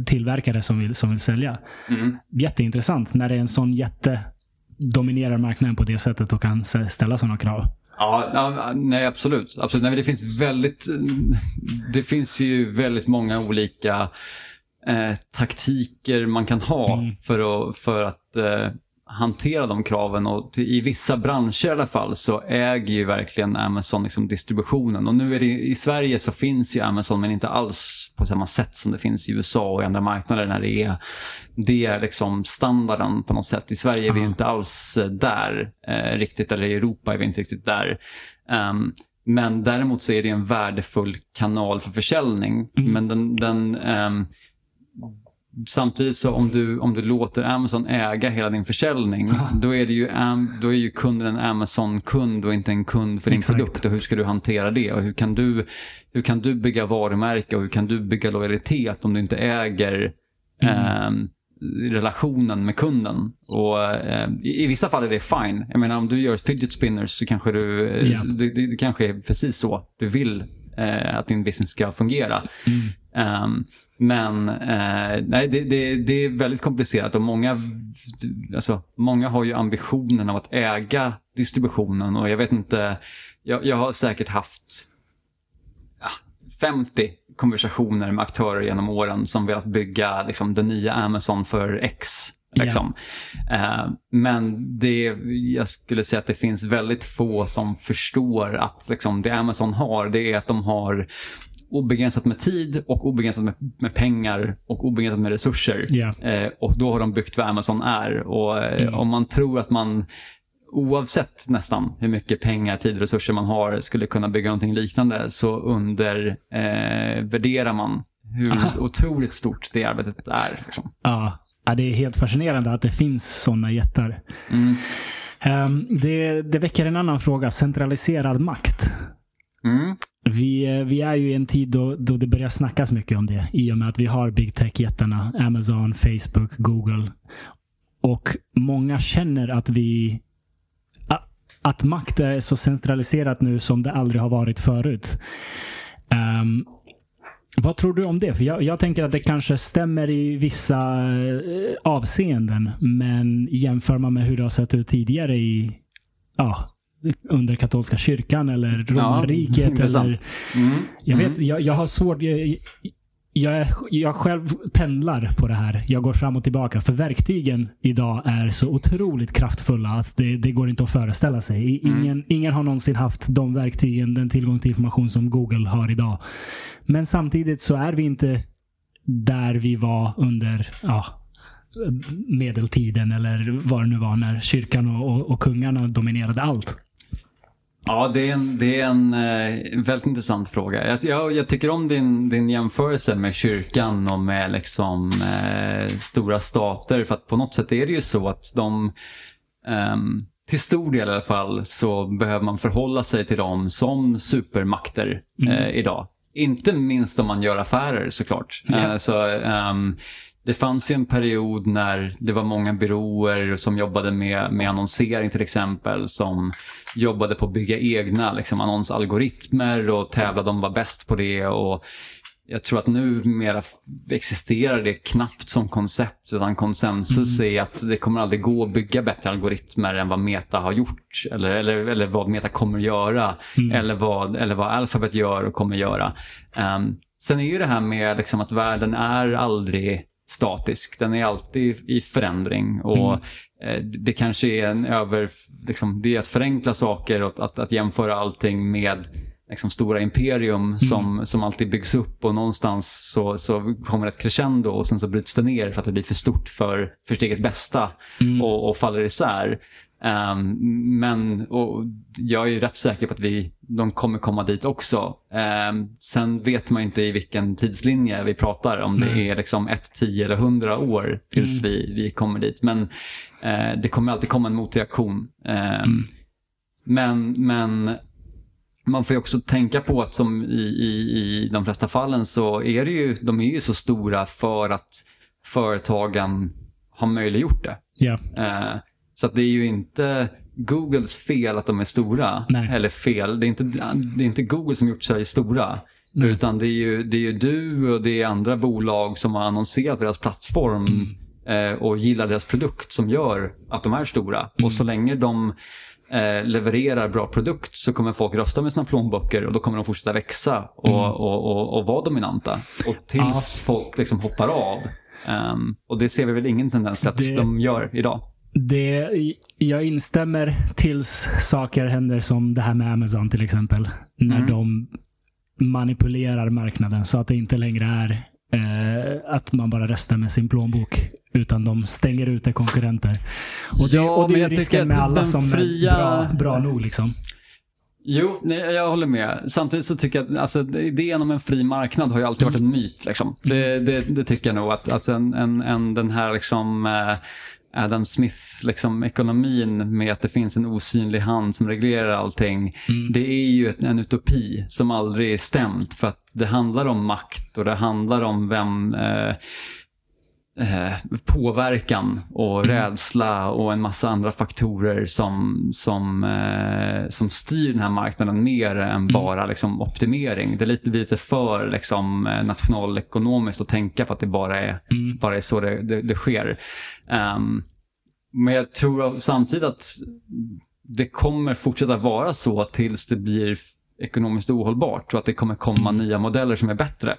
tillverkare som vill, som vill sälja. Mm. Jätteintressant när det är en sån jätte dominerar marknaden på det sättet och kan ställa sådana krav. Ja, nej absolut. absolut. Nej, men det finns väldigt, det finns ju väldigt många olika eh, taktiker man kan ha Mm. för att, för att eh, hantera de kraven. Och till, I vissa branscher i alla fall så äger ju verkligen Amazon liksom distributionen. Och nu är det i Sverige så finns ju Amazon men inte alls på samma sätt som det finns i USA och i andra marknader när det är, det är liksom standarden på något sätt. I Sverige är vi inte alls eh, där eh, riktigt, eller i Europa är vi inte riktigt där. Ehm, men däremot så är det en värdefull kanal för försäljning. Mm. Men den, den ehm, Samtidigt så om du, om du låter Amazon äga hela din försäljning, då, är det ju, då är ju kunden en Amazon-kund och inte en kund för din Exakt. produkt. Och hur ska du hantera det? Och hur kan du, hur kan du bygga varumärke och hur kan du bygga lojalitet om du inte äger Mm. ehm, relationen med kunden? Och eh, i, I vissa fall är det fine. Jag menar om du gör fidget spinners så kanske du, eh, Ja. det, det, det kanske är precis så du vill eh, att din business ska fungera. Mm. Ehm, men eh, nej, det, det, det är väldigt komplicerat och många, alltså, många har ju ambitionen av att äga distributionen och jag vet inte, jag, jag har säkert haft ja, 50 konversationer med aktörer genom åren som velat bygga liksom, det nya Amazon för X. Liksom. Eh, men det, jag skulle säga att det finns väldigt få som förstår att liksom, det Amazon har, det är att de har obegränsat med tid och obegränsat med, med pengar och obegränsat med resurser. Ja. Eh, och då har de byggt vad Amazon är. Och eh, Mm. om man tror att man oavsett nästan hur mycket pengar, tid och resurser man har skulle kunna bygga någonting liknande så undervärderar eh, man hur Aha. otroligt stort det arbetet är. Liksom. Ja. ja, det är helt fascinerande att det finns sådana jättar. Mm. Ehm, det, det väcker en annan fråga. Centraliserad makt. Mm. Vi, vi är ju i en tid då, då det börjar snackas mycket om det. I och med att vi har big tech-jättarna. Amazon, Facebook, Google. Och många känner att vi att makt är så centraliserat nu som det aldrig har varit förut. Um, vad tror du om det? För jag, jag tänker att det kanske stämmer i vissa eh, avseenden. Men jämför man med hur det har sett ut tidigare i ja, under katolska kyrkan eller romarriket. intressant. eller, Mm. jag, Mm. vet, jag, jag har svårt... Jag, jag, jag själv pendlar på det här. Jag går fram och tillbaka. För verktygen idag är så otroligt kraftfulla att det, det går inte att föreställa sig. Mm. Ingen, ingen har någonsin haft de verktygen, den tillgång till information som Google har idag. Men samtidigt så är vi inte där vi var under ja, medeltiden eller vad det nu var när kyrkan och, och, och kungarna dominerade allt. Ja, det är en, det är en eh, väldigt intressant fråga. Jag, jag, jag, tycker om din, din jämförelse med kyrkan och med liksom, eh, stora stater. För att på något sätt är det ju så att de, eh, till stor del i alla fall, så behöver man förhålla sig till dem som supermakter mm. eh, idag. Inte minst om man gör affärer såklart. Mm. så, um, det fanns ju en period när det var många byråer som jobbade med, med annonsering till exempel som jobbade på att bygga egna liksom, annonsalgoritmer och tävlade om vara bäst på det. Och jag tror att numera existerar det knappt som koncept utan konsensus mm. är att det kommer aldrig gå att bygga bättre algoritmer än vad Meta har gjort eller, eller, eller vad Meta kommer göra mm. eller, vad, eller vad Alphabet gör och kommer göra. Um, sen är ju det här med liksom att världen är aldrig statisk. Den är alltid i förändring och mm. Eh, det kanske är en över, liksom, det är att förenkla saker och att, att, att jämföra allting med liksom, stora imperium mm. som, som alltid byggs upp och någonstans så, så kommer ett crescendo och sen så bryts det ner för att det blir för stort för, för sitt eget bästa mm. och, och faller isär. Um, men jag är rätt säker på att vi, de kommer komma dit också. Um, sen vet man inte i vilken tidslinje vi pratar, om det är liksom ett, tio eller hundra år tills mm. vi, vi kommer dit. Men uh, det kommer alltid komma en motreaktion. Um, mm. Men, men man får ju också tänka på att som i, i, i de flesta fallen så är det ju, de är ju så stora för att företagen har möjliggjort det. Yeah. Uh, så det är ju inte Googles fel att de är stora. Nej. Eller fel, det är, inte, det är inte Google som gjort sig stora. Nej. Utan det är, ju, det är ju du och det är andra bolag som har annonserat på deras plattform mm. eh, och gillar deras produkt som gör att de är stora. Mm. Och så länge de eh, levererar bra produkt så kommer folk rösta med sina plånböcker och då kommer de fortsätta växa och, mm. och, och, och vara dominanta. Och tills ja. folk liksom hoppar av. Um, och det ser vi väl ingen tendens att det... de gör idag. Det, jag instämmer tills saker händer som det här med Amazon till exempel. När mm. de manipulerar marknaden så att det inte längre är eh, att man bara röstar med sin plånbok. Utan de stänger ute konkurrenter. Och det, ja, och det är risken med alla som fria... är bra, bra nog. Liksom. Jo, nej, jag håller med. Samtidigt så tycker jag att alltså, idén om en fri marknad har ju alltid varit en myt. Liksom. Det, det, det, tycker jag nog. att alltså, en, en, en, Den här liksom, eh, Adam Smiths liksom, ekonomin med att det finns en osynlig hand som reglerar allting. Mm. Det är ju en utopi som aldrig är stämt för att det handlar om makt och det handlar om vem eh, eh, påverkan och mm. rädsla och en massa andra faktorer som, som, eh, som styr den här marknaden mer än mm. bara liksom, optimering. Det är lite, lite för liksom, eh, nationalekonomiskt att tänka på att det bara är, mm. bara är så det, det, det sker. Um, men jag tror samtidigt att det kommer fortsätta vara så tills det blir ekonomiskt ohållbart och att det kommer komma mm. nya modeller som är bättre.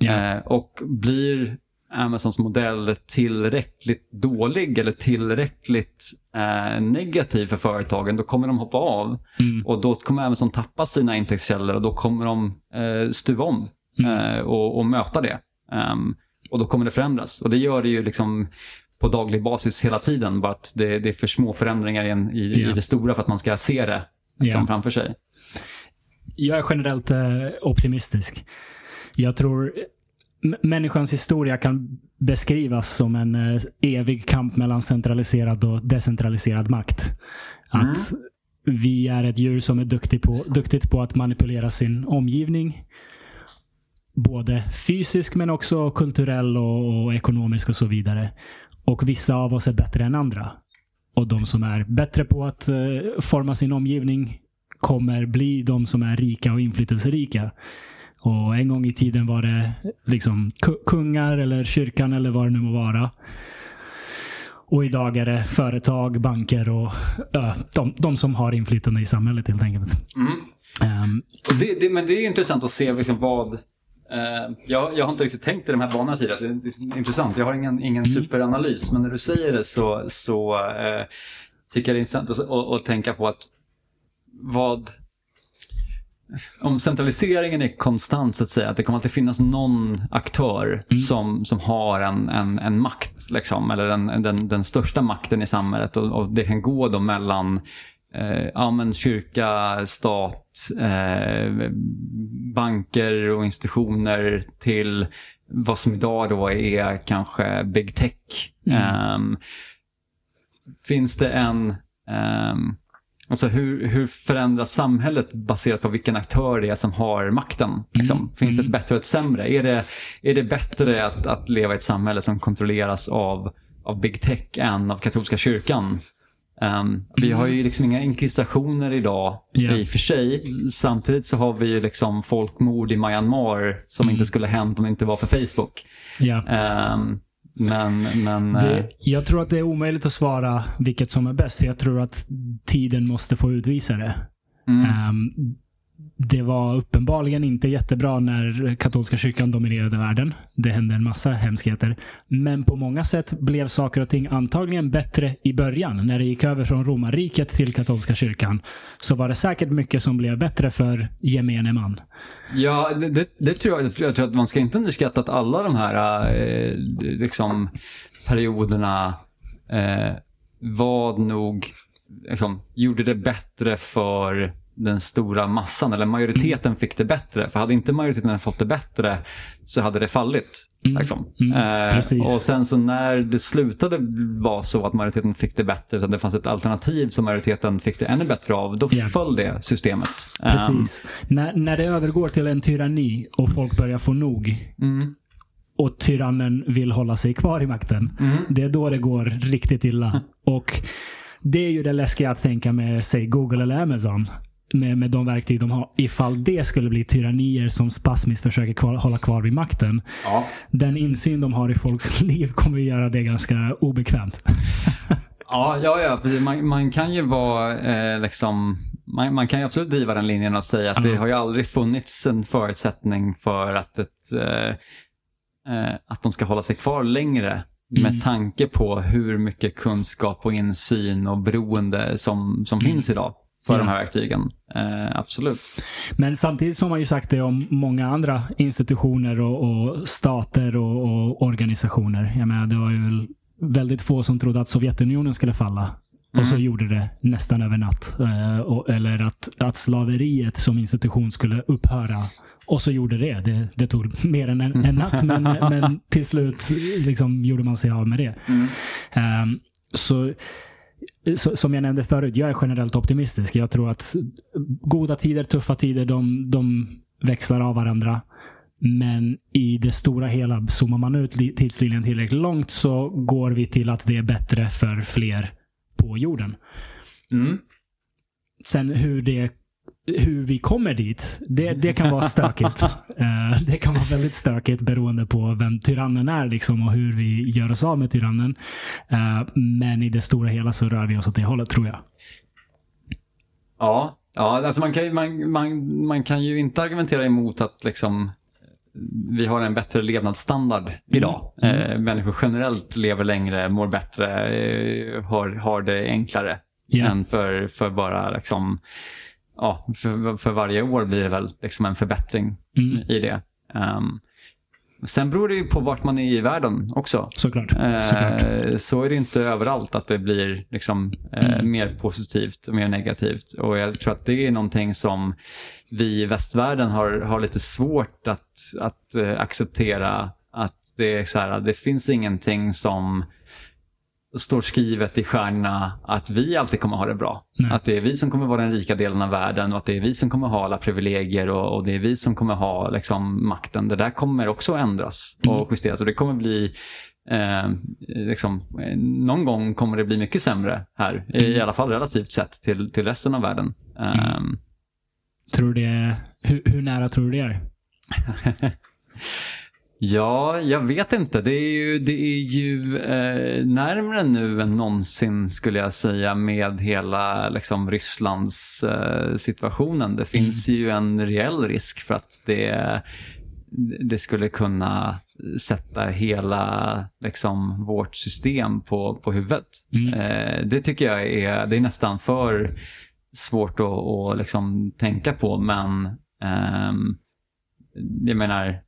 Yeah. Eh, och blir Amazons modell tillräckligt dålig eller tillräckligt eh, negativ för företagen, då kommer de hoppa av. Mm. Och då kommer Amazon tappa sina intäktskällor och då kommer de eh, stuva om mm. eh, och, och, möta det. Um, och då kommer det förändras. Och det gör det ju liksom på daglig basis hela tiden. Bara att det, det är för små förändringar i, en, i, yeah. i, det stora för att man ska se det liksom, yeah. framför sig. Jag är generellt eh, optimistisk. Jag tror människans historia kan beskrivas som en eh, evig kamp mellan centraliserad och decentraliserad makt. Mm. Att vi är ett djur som är duktigt på, duktigt på att manipulera sin omgivning. Både fysisk men också kulturell och, och ekonomisk och så vidare. Och vissa av oss är bättre än andra. Och de som är bättre på att uh, forma sin omgivning kommer bli de som är rika och inflytelserika. Och en gång i tiden var det liksom kungar eller kyrkan eller vad det nu må vara. Och idag är det företag, banker och uh, de, de, som har inflytande i samhället helt enkelt. Mm. Um, det, det, men det är intressant att se liksom vad Uh, jag, jag har inte riktigt tänkt i de här banorna tidigare, så det är intressant. Jag har ingen, ingen mm. superanalys, men när du säger det så, så uh, tycker jag det är intressant att, att, att, tänka på att vad... Om centraliseringen är konstant så att säga, att det kommer alltid finnas någon aktör mm. som, som har en, en, en makt, liksom, eller den, den, den största makten i samhället och, och det kan gå då mellan eh, ja, men kyrka, stat, eh, banker och institutioner till vad som idag då är kanske big tech. Mm. Um, finns det en... Um, alltså hur, hur förändras samhället baserat på vilken aktör det är som har makten? Liksom? Mm. Finns det ett Mm. bättre och ett sämre? Är det, är det bättre att, att leva i ett samhälle som kontrolleras av, av big tech än av katolska kyrkan? Um, vi har ju liksom inga inkvisitioner idag Ja. i och för sig. Samtidigt så har vi ju liksom folkmord i Myanmar som Mm. inte skulle hänt om det inte var för Facebook. Ja. Um, men, men eh, Det, jag tror att det är omöjligt att svara vilket som är bäst. För jag tror att tiden måste få utvisa det. mm, Ehm, det var uppenbarligen inte jättebra när katolska kyrkan dominerade världen. Det hände en massa hemskheter. Men på många sätt blev saker och ting antagligen bättre i början. När det gick över från romarriket till katolska kyrkan så var det säkert mycket som blev bättre för gemene man. ja, det, det, det tror jag, jag tror att man ska inte underskatta att alla de här eh, liksom, perioderna eh, var nog, liksom, gjorde det bättre för den stora massan, eller majoriteten fick det bättre. För hade inte majoriteten fått det bättre så hade det fallit. Mm. Liksom. Mm, Eh, och sen så när det slutade vara så att majoriteten fick det bättre, utan det fanns ett alternativ som majoriteten fick det ännu bättre av, då Ja. föll det systemet. Precis. när, när det övergår till en tyranni och folk börjar få nog mm, och tyrannen vill hålla sig kvar i makten. mm, Det är då det går riktigt illa. Och det är ju det läskiga att tänka med, säg Google eller Amazon. Med, med de verktyg de har. Ifall det skulle bli tyrannier som spasmiskt försöker kvar, hålla kvar vid makten. ja. Den insyn de har i folks liv kommer ju göra det ganska obekvämt. Ja, ja, ja. Man, man kan ju vara eh, liksom, man, man kan ju absolut driva den linjen och säga att det Ja. har ju aldrig funnits en förutsättning för att, ett, eh, eh, att de ska hålla sig kvar längre. Med Mm. tanke på hur mycket kunskap och insyn och beroende som, som finns idag för Ja. de här verktygen. Eh, absolut. Men samtidigt så har man ju sagt det om många andra institutioner och, och stater och, och organisationer. Jag menar, det var ju väldigt få som trodde att Sovjetunionen skulle falla. Och så Mm. gjorde det nästan över natt. Eh, och, eller att, att slaveriet som institution skulle upphöra. Och så gjorde det. Det, det tog mer än en, en natt, men, men till slut liksom gjorde man sig av med det. Mm. Så, så, som jag nämnde förut, jag är generellt optimistisk. Jag tror att goda tider, tuffa tider, de, de växlar av varandra. Men i det stora hela, zoomar man ut li- tidslinjen tillräckligt långt så går vi till att det är bättre för fler på jorden. Mm. Sen hur det hur vi kommer dit, det, det kan vara stökigt. Eh, det kan vara väldigt stökigt beroende på vem tyrannen är liksom, och hur vi gör oss av med tyrannen. Eh, men i det stora hela så rör vi oss åt det hållet tror jag. Ja, ja alltså man, kan, ju- man, man, man kan ju inte argumentera emot att liksom, vi har en bättre levnadsstandard idag. Mm. Eh, människor generellt lever längre, mår bättre, eh, har, har det enklare Ja. än för, för bara liksom, ja, för, för varje år blir det väl liksom en förbättring Mm, i det. Ehm, sen beror det ju på vart man är i världen också. såklart. Eh, såklart. Så är det inte överallt att det blir liksom, eh, Mm. mer positivt och mer negativt. Och jag tror att det är någonting som vi i västvärlden har, har lite svårt att, att eh, acceptera. Att det är så här, det finns ingenting som står skrivet i stjärnorna att vi alltid kommer ha det bra. Nej. Att det är vi som kommer vara den rika delen av världen och att det är vi som kommer ha alla privilegier och, och det är vi som kommer ha liksom, makten. Det där kommer också ändras och Mm. justeras och det kommer bli Eh, liksom, någon gång kommer det bli mycket sämre här, i Mm. alla fall relativt sett till, till resten av världen. Eh, Tror du det är, hur, hur nära tror du det är? Ja, jag vet inte. Det är ju, det är ju eh, närmare nu än någonsin skulle jag säga med hela liksom, Rysslands eh, situationen. Det finns ju en reell risk för att det, det skulle kunna sätta hela liksom, vårt system på, på huvudet. Mm. Eh, det tycker jag är, det är nästan för svårt att, att liksom, tänka på, men ehm, jag menar,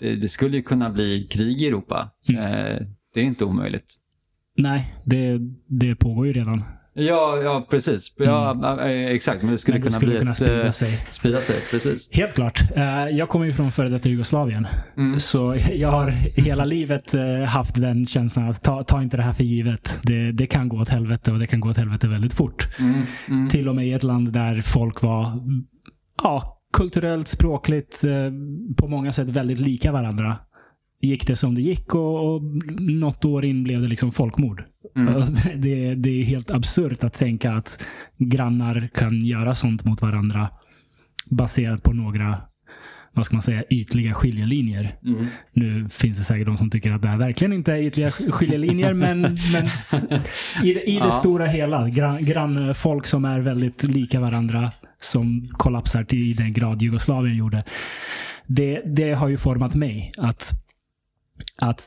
det, det skulle ju kunna bli krig i Europa. Mm. Eh, det är inte omöjligt. Nej, det, det pågår ju redan. Ja, ja precis. Ja, eh, exakt. Men det skulle Men det kunna skulle kunna sprida eh, sig. sprida sig. Precis. Helt klart. Eh, Jag kommer ju från före detta Jugoslavien. Mm. Så jag har hela livet eh, haft den känslan att ta, ta inte det här för givet. Det, det kan gå åt helvete och det kan gå åt helvete väldigt fort. Mm. Mm. Till och med i ett land där folk var ja, kulturellt, språkligt, eh, på många sätt väldigt lika varandra. Gick det som det gick och, och något år in blev det liksom folkmord. Mm. Och Det, det är helt absurt att tänka att grannar kan göra sånt mot varandra baserat på några vad ska man säga, ytliga skiljelinjer. Mm. Nu finns det säkert de som tycker att det här verkligen inte är ytliga skiljelinjer, men, men i i det Ja. stora hela, gran, grannfolk som är väldigt lika varandra, som kollapsar till den grad Jugoslavien gjorde. Det, det har ju format mig. Att, att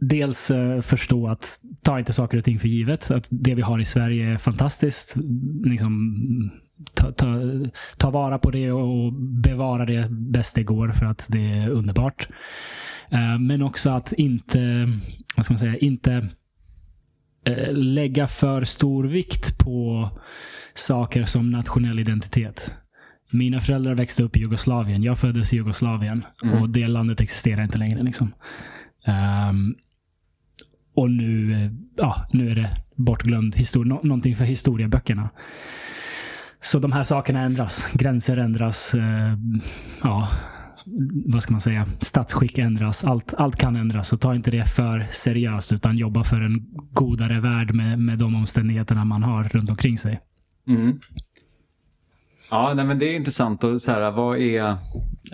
dels eh, förstå att ta inte saker och ting för givet. Att det vi har i Sverige är fantastiskt. Liksom, ta, ta, ta vara på det och bevara det bäst det går för att det är underbart. Eh, Men också att inte, vad ska man säga, inte eh, lägga för stor vikt på saker som nationell identitet. Mina föräldrar växte upp i Jugoslavien. Jag föddes i Jugoslavien. Mm. Och det landet existerar inte längre. Liksom. Ehm, och nu, eh, ja, nu är det bortglömd historia. Nå- någonting för historieböckerna. Så de här sakerna ändras. Gränser ändras. eh, ja, vad ska man säga? Statsskick ändras. Allt, allt kan ändras. Så ta inte det för seriöst utan jobba för en godare värld med, med de omständigheterna man har runt omkring sig. Mm. Ja, nej, men det är intressant. Och så här, vad är...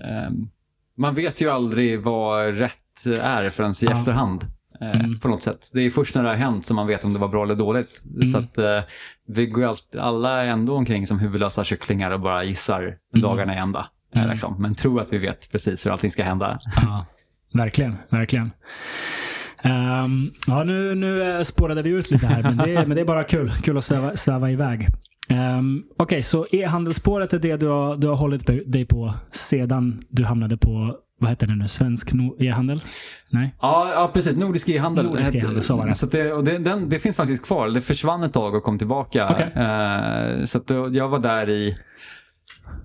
ehm, man vet ju aldrig vad rätt är förrän i Ja. efterhand. Eh, Mm. På något sätt. Det är först när det har hänt som man vet om det var bra eller dåligt. Mm. Så att eh, vi går alltid, alla ändå omkring som huvudlösa kycklingar och bara gissar Mm. dagarna i ända. eh, Mm. Liksom. Men tror att vi vet precis hur allting ska hända. Ja, verkligen, verkligen. Ehm, ja, nu, nu eh, spårade vi ut lite här, men det, är- men det är bara kul. Kul att sväva, sväva iväg. Um, Okej, så e-handelsspåret är det du har, du har hållit dig på sedan du hamnade på, vad heter det nu, svensk no- e-handel? Nej? Ja, ja precis. Nordisk e-handel. Nordisk e-handel, så var det. Så det, och det, den, det finns faktiskt kvar. Det försvann ett tag och kom tillbaka. Okej. Eh, så jag var där i,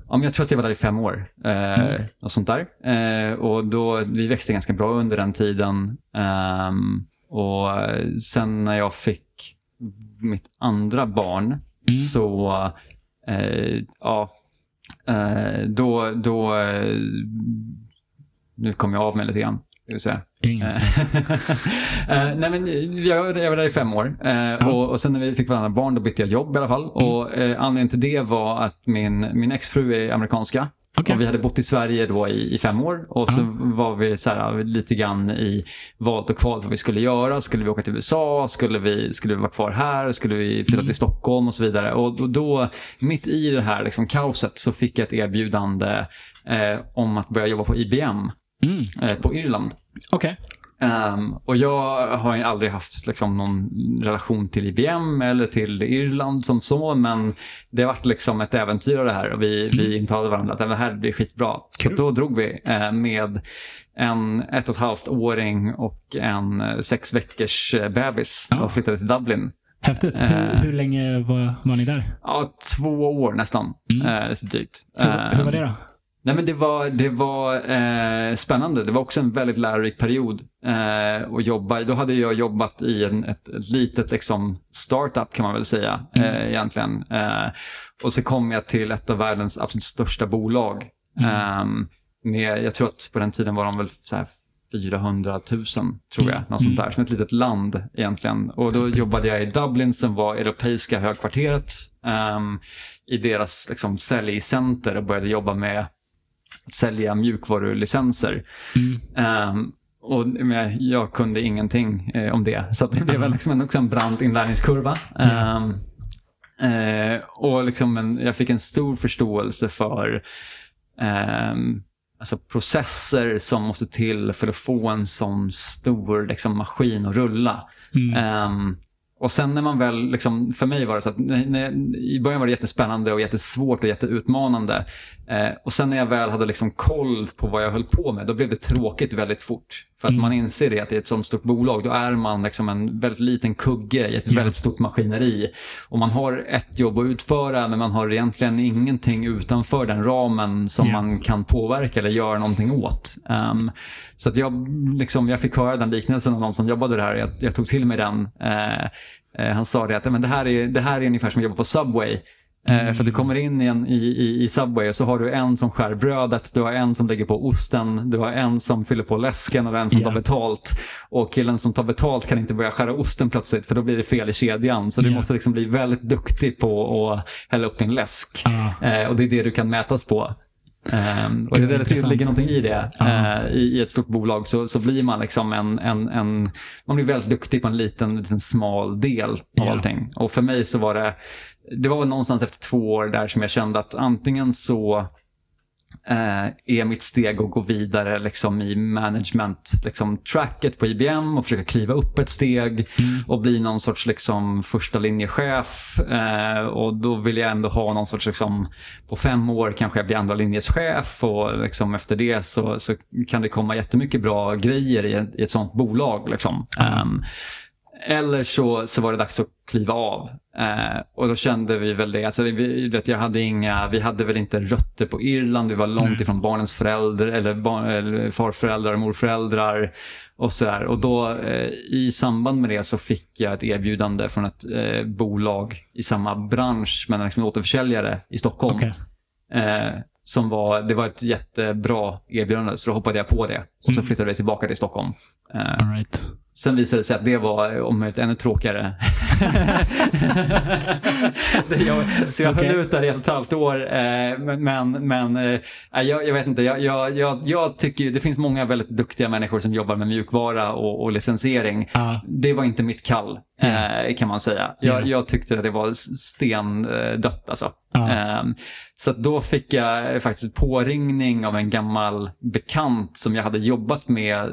ja, men jag tror att jag var där i fem år. Eh, Mm. och sånt där. Eh, och då, vi växte ganska bra under den tiden. Ehm, och sen när jag fick mitt andra barn Mm. så, eh, ja, eh, då, då, eh, nu kom jag av mig lite grann. Ingen stress. Eh, nej, men jag, jag var där i fem år. Eh, och, och sen när vi fick varandra barn då bytte jag jobb i alla fall. Och eh, Anledningen till det var att min, min exfru är amerikanska. Okej. Och vi hade bott i Sverige då i, i fem år. Och så var vi så här, lite grann i valt och kvalt vad vi skulle göra. Skulle vi åka till USA? Skulle vi, skulle vi vara kvar här? Skulle vi flytta till Stockholm och så vidare? Och, och då, mitt i det här liksom, kaoset, så fick jag ett erbjudande eh, om att börja jobba på IBM Mm. eh, på Irland. Okej. Ehm, och jag har ju aldrig haft liksom, någon relation till IBM eller till Irland som så, men det har varit liksom ett äventyr av det här och vi, vi intalade varandra att det här blir skitbra. Så Kul. att då drog vi eh, med en ett och ett halvt åring och en eh, sex veckors bebis Ja. och flyttade till Dublin. Häftigt. Hur, hur länge var, var ni där? Ja, två år nästan, Mm. eh, så drygt. Hur, hur var Ehm, det då? Nej, men det var, det var eh, spännande. Det var också en väldigt lärorik period eh, att jobba. Då hade jag jobbat i en, ett, ett litet liksom, startup kan man väl säga eh, egentligen. Eh, och så kom jag till ett av världens absolut största bolag. Eh, med, jag tror att på den tiden var de väl så här 400 000, tror jag. Något sånt där. Som ett litet land egentligen. Och då jobbade jag i Dublin som var europeiska högkvarteret. ehm, I deras liksom, säljcenter och började jobba med sälja mjukvarulicenser. Mm. Ehm, och men jag kunde ingenting eh, om det. Så det blev liksom en, också en brant inlärningskurva. Ehm, eh, och liksom en, jag fick en stor förståelse för ehm, alltså processer som måste till för att få en sån stor liksom, maskin att rulla. Mm. Ehm, och sen när man väl, liksom, för mig var det så att när, när, i början var det jättespännande och jättesvårt och jätteutmanande. Eh, och sen när jag väl hade liksom koll på vad jag höll på med, då blev det tråkigt väldigt fort. För att mm. man inser det att i ett sånt stort bolag, då är man liksom en väldigt liten kugge i ett yeah. väldigt stort maskineri. Och man har ett jobb att utföra, men man har egentligen ingenting utanför den ramen som yeah. man kan påverka eller göra någonting åt. Um, så att jag, liksom, jag fick höra den liknelsen av någon som jobbade där. Jag, jag tog till mig den. Uh, uh, han sa det att men det, här är, det här är ungefär som att jobba på Subway. Mm. För att du kommer in igen i, i, i Subway och så har du en som skär brödet, du har en som lägger på osten, du har en som fyller på läsken och en som yeah. tar betalt. Och killen som tar betalt kan inte börja skära osten plötsligt för då blir det fel i kedjan. Så yeah. du måste liksom bli väldigt duktig på att hälla upp din läsk. Uh. Eh, och det är det du kan mätas på. Um, och det, det, det ligger någonting i det. Uh, i, i, ett stort bolag så, så blir man liksom en, en, en, man blir väldigt duktig på en liten, liten smal del av yeah. allting. Och för mig så var det, det var någonstans efter två år där som jag kände att antingen så eh, är mitt steg att gå vidare liksom, i management liksom, på IBM och försöka kliva upp ett steg mm. och bli någon sorts liksom, första linjechef. Eh, och då vill jag ändå ha någon sorts, liksom, på fem år kanske jag blir andra linjeschef och liksom, efter det så, så kan det komma jättemycket bra grejer i ett, i ett sånt bolag. Liksom. Mm. Um, eller så, så var det dags att kliva av. Eh, och då kände vi väl det. Alltså, vi, vet, jag hade inga, vi hade väl inte rötter på Irland. Vi var långt mm. ifrån barnens föräldrar eller, bar, eller farföräldrar och morföräldrar. Och, så här. och då eh, i samband med det så fick jag ett erbjudande från ett eh, bolag i samma bransch men liksom återförsäljare i Stockholm. Okay. Eh, som var, det var ett jättebra erbjudande så då hoppade jag på det. Och så mm. flyttade vi tillbaka till Stockholm. Eh, All right. Sen visade det sig att det var om möjligt ännu tråkigare. jag, så jag okay. höll ut där i ett halvt år. Eh, men men eh, jag, jag, vet inte, jag, jag, jag, tycker det finns många väldigt duktiga människor som jobbar med mjukvara och, och licensiering. Uh. Det var inte mitt kall, mm. kan man säga. Jag, yeah. tyckte att det var stendött alltså. Uh. Så då fick jag faktiskt påringning av en gammal bekant som jag hade jobbat med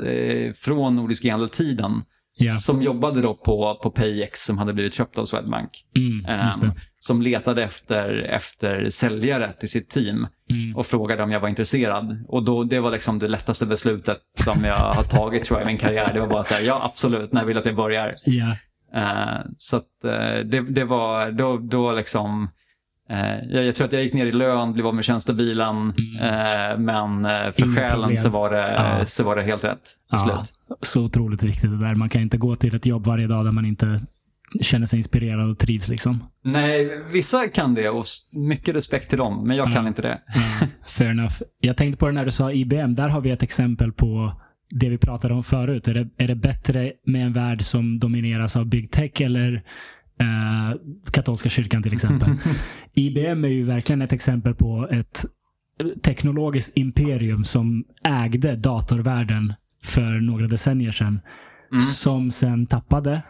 från Nordisk e-handel-tiden Yeah. Som jobbade då på, på Payex som hade blivit köpt av Swedbank. Mm, um, som letade efter, efter säljare till sitt team mm. och frågade om jag var intresserad. Och då, det var liksom det lättaste beslutet som jag har tagit tror jag, i min karriär. Det var bara så här, ja absolut, när vill att jag börjar? Yeah. Uh, så att, uh, det, det var, då, då liksom Eh, jag, jag, tror att jag gick ner i lön, blev av med tjänstebilen, mm. eh, men eh, för själen så var, det, ja. så var det helt rätt ja, slut. Så otroligt viktigt det där. Man kan inte gå till ett jobb varje dag där man inte känner sig inspirerad och trivs. Liksom. Nej, vissa kan det och mycket respekt till dem, men jag ja. kan inte det. Ja, fair enough. Jag tänkte på det när du sa IBM. Där har vi ett exempel på det vi pratade om förut. Är det, är det bättre med en värld som domineras av big tech eller Eh, katolska kyrkan till exempel. IBM är ju verkligen ett exempel på ett teknologiskt imperium som ägde datorvärlden för några decennier sedan. Mm. Som sen tappade.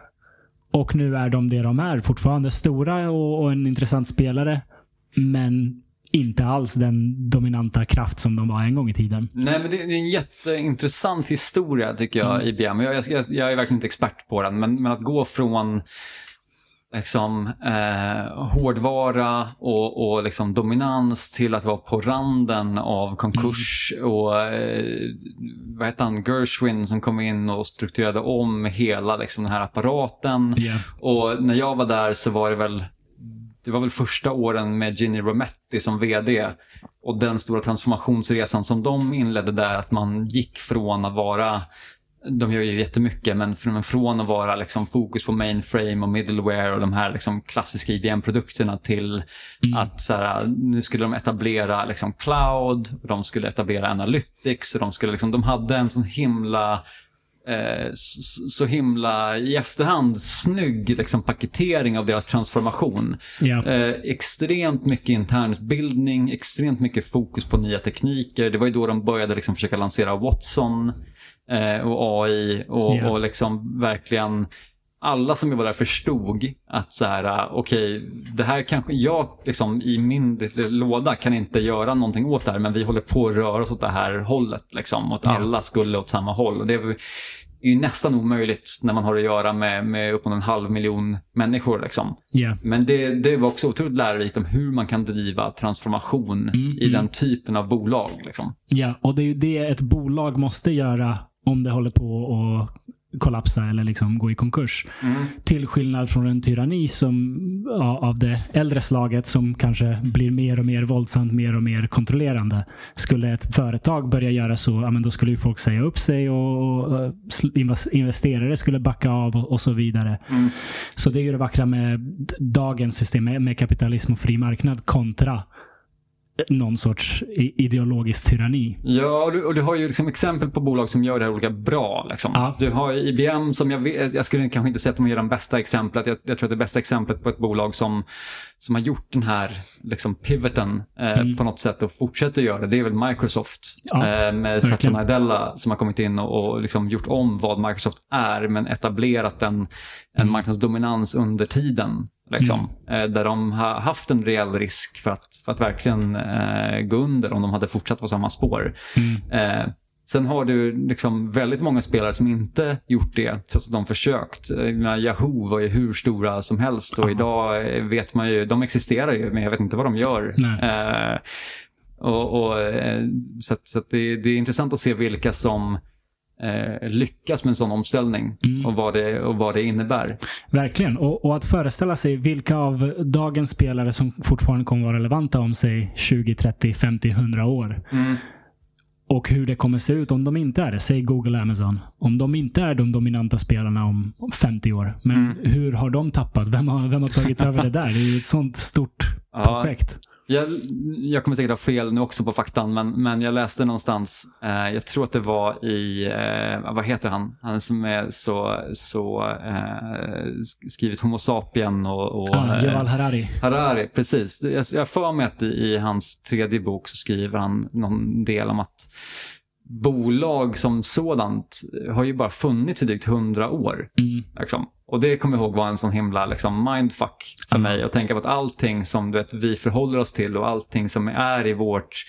Och nu är de det de är. Fortfarande stora och, och en intressant spelare. Men inte alls den dominanta kraft som de var en gång i tiden. Nej, men det är en jätteintressant historia tycker jag, mm. IBM. Jag, jag, jag, är verkligen inte expert på den, men, men att gå från liksom, eh, hårdvara och, och liksom dominans till att vara på randen av konkurs. Mm. Och eh, vad heter han, Gershwin som kom in och strukturerade om hela liksom, den här apparaten. Yeah. Och när jag var där så var det väl det var väl första åren med Ginny Rometty som vd och den stora transformationsresan som de inledde där, att man gick från att vara de gör ju jättemycket, men från, att vara liksom fokus på mainframe och middleware och de här liksom klassiska IBM-produkterna till mm. att så här, nu skulle de etablera liksom cloud, de skulle etablera analytics, och de, skulle liksom, de hade en sån himla eh, så, så, himla i efterhand snygg liksom, paketering av deras transformation. Yeah. Eh, extremt mycket internutbildning, extremt mycket fokus på nya tekniker. Det var ju då de började liksom, försöka lansera Watson och AI och, yeah. och liksom verkligen alla som var där förstod att så här, ah, okej, okay, det här kanske jag liksom i min låda kan inte göra någonting åt det här, men vi håller på att röra oss åt det här hållet liksom, och att yeah. alla skulle åt samma håll. Och det, är ju nästan omöjligt när man har att göra med, med uppemot en halv miljon människor. Liksom. Ja. Men det, det var också otroligt lärorikt om hur man kan driva transformation Mm, i mm. den typen av bolag. Liksom. ja, och det är ju det ett bolag måste göra om det håller på att kollapsa eller liksom gå i konkurs. Till skillnad från en tyranni som, ja, av det äldre slaget som kanske blir mer och mer våldsamt, mer och mer kontrollerande. Skulle ett företag börja göra så, ja, men då skulle ju folk säga upp sig och, och investerare skulle backa av och, och så vidare. Mm. Så det är ju det vackra med dagens system med, med kapitalism och fri marknad kontra någon sorts ideologisk tyranni. Ja, och du, och du har ju liksom exempel på bolag som gör det här olika bra. Liksom. Ja. Du har IBM som jag vet, jag skulle kanske inte säga att de är det bästa exemplet. Jag, jag tror att det bästa exemplet på ett bolag som, som har gjort den här liksom, pivoten eh, på något sätt och fortsätter göra det, det är väl Microsoft. Mm. Ja, eh, med Satya. Nadella som har kommit in och, och liksom gjort om vad Microsoft är, men etablerat en, Mm. en marknadsdominans under tiden. Liksom, eh, där de har haft en reell risk för att, för att verkligen eh, gå under om de hade fortsatt på samma spår. Eh, sen har du liksom väldigt många spelare som inte gjort det, trots att de försökt. Eh, Yahoo var ju hur stora som helst och Ja. idag eh, vet man ju, de existerar ju, men jag vet inte vad de gör. Eh, och, och, så att, så att det, det är intressant att se vilka som eh, lyckas med en sån omställning Mm. och, vad det, och vad det innebär. Verkligen. Och, och att föreställa sig vilka av dagens spelare som fortfarande kommer vara relevanta om sig 20, 30, 50, 100 år. Och hur det kommer se ut om de inte är det. Säg Google, Amazon. Om de inte är de dominanta spelarna om om 50 år. Men Mm. hur har de tappat? Vem har, vem har tagit över det där? Det är ju ett sånt stort Ja. projekt. Jag, jag kommer säkert ha fel nu också på faktan, men, men jag läste någonstans, eh, jag tror att det var i, eh, vad heter han, han som är så, så eh, sk- skrivit Homo sapien och, och Ah, Yuval Harari. Harari, precis. Jag jag för mig att i, i hans tredje bok så skriver han någon del om att bolag som sådant har ju bara funnits i drygt hundra år. Mm. Liksom. Och det kommer jag ihåg var en sån himla liksom, mindfuck för mig. Att tänka på att allting som du vet, vi förhåller oss till och allting som är i vårt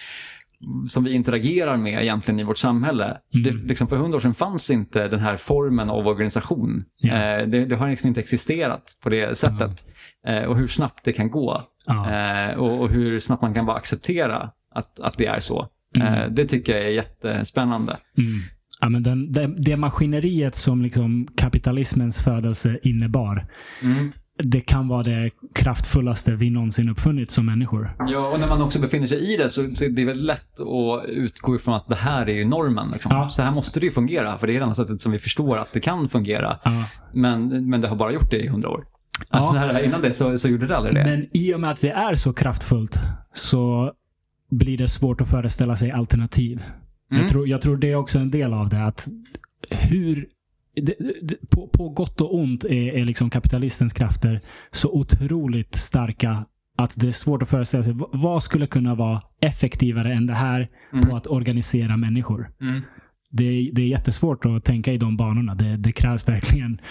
som vi interagerar med egentligen i vårt samhälle. Mm. Det, liksom för hundra år sedan fanns inte den här formen av organisation. Ja. Eh, det, det har liksom inte existerat på det sättet. Eh, och hur snabbt det kan gå. Ja. Eh, och, och hur snabbt man kan bara acceptera att, att det är så. Mm. Eh, det tycker jag är jättespännande. Mm. Ja, men den, det, det maskineriet som liksom kapitalismens födelse innebar. Mm. Det kan vara det kraftfullaste vi någonsin uppfunnit som människor. Ja, och när man också befinner sig i det så, så är det väldigt lätt att utgå ifrån att det här är ju normen. Liksom. Ja. Så här måste det ju fungera, för det är det enda sättet som vi förstår att det kan fungera. Ja. Men, men det har bara gjort det i hundra år. Ja. Alltså, här, innan det så, så gjorde det aldrig det. Men i och med att det är så kraftfullt så blir det svårt att föreställa sig alternativ. Mm. Jag, tror, jag tror det är också en del av det. att hur det, det, på, på gott och ont är, är liksom kapitalistens krafter så otroligt starka att det är svårt att föreställa sig vad- skulle kunna vara effektivare än det här Mm. på att organisera människor. Mm. Det, är- det är jättesvårt att tänka i de banorna. Det, det krävs verkligen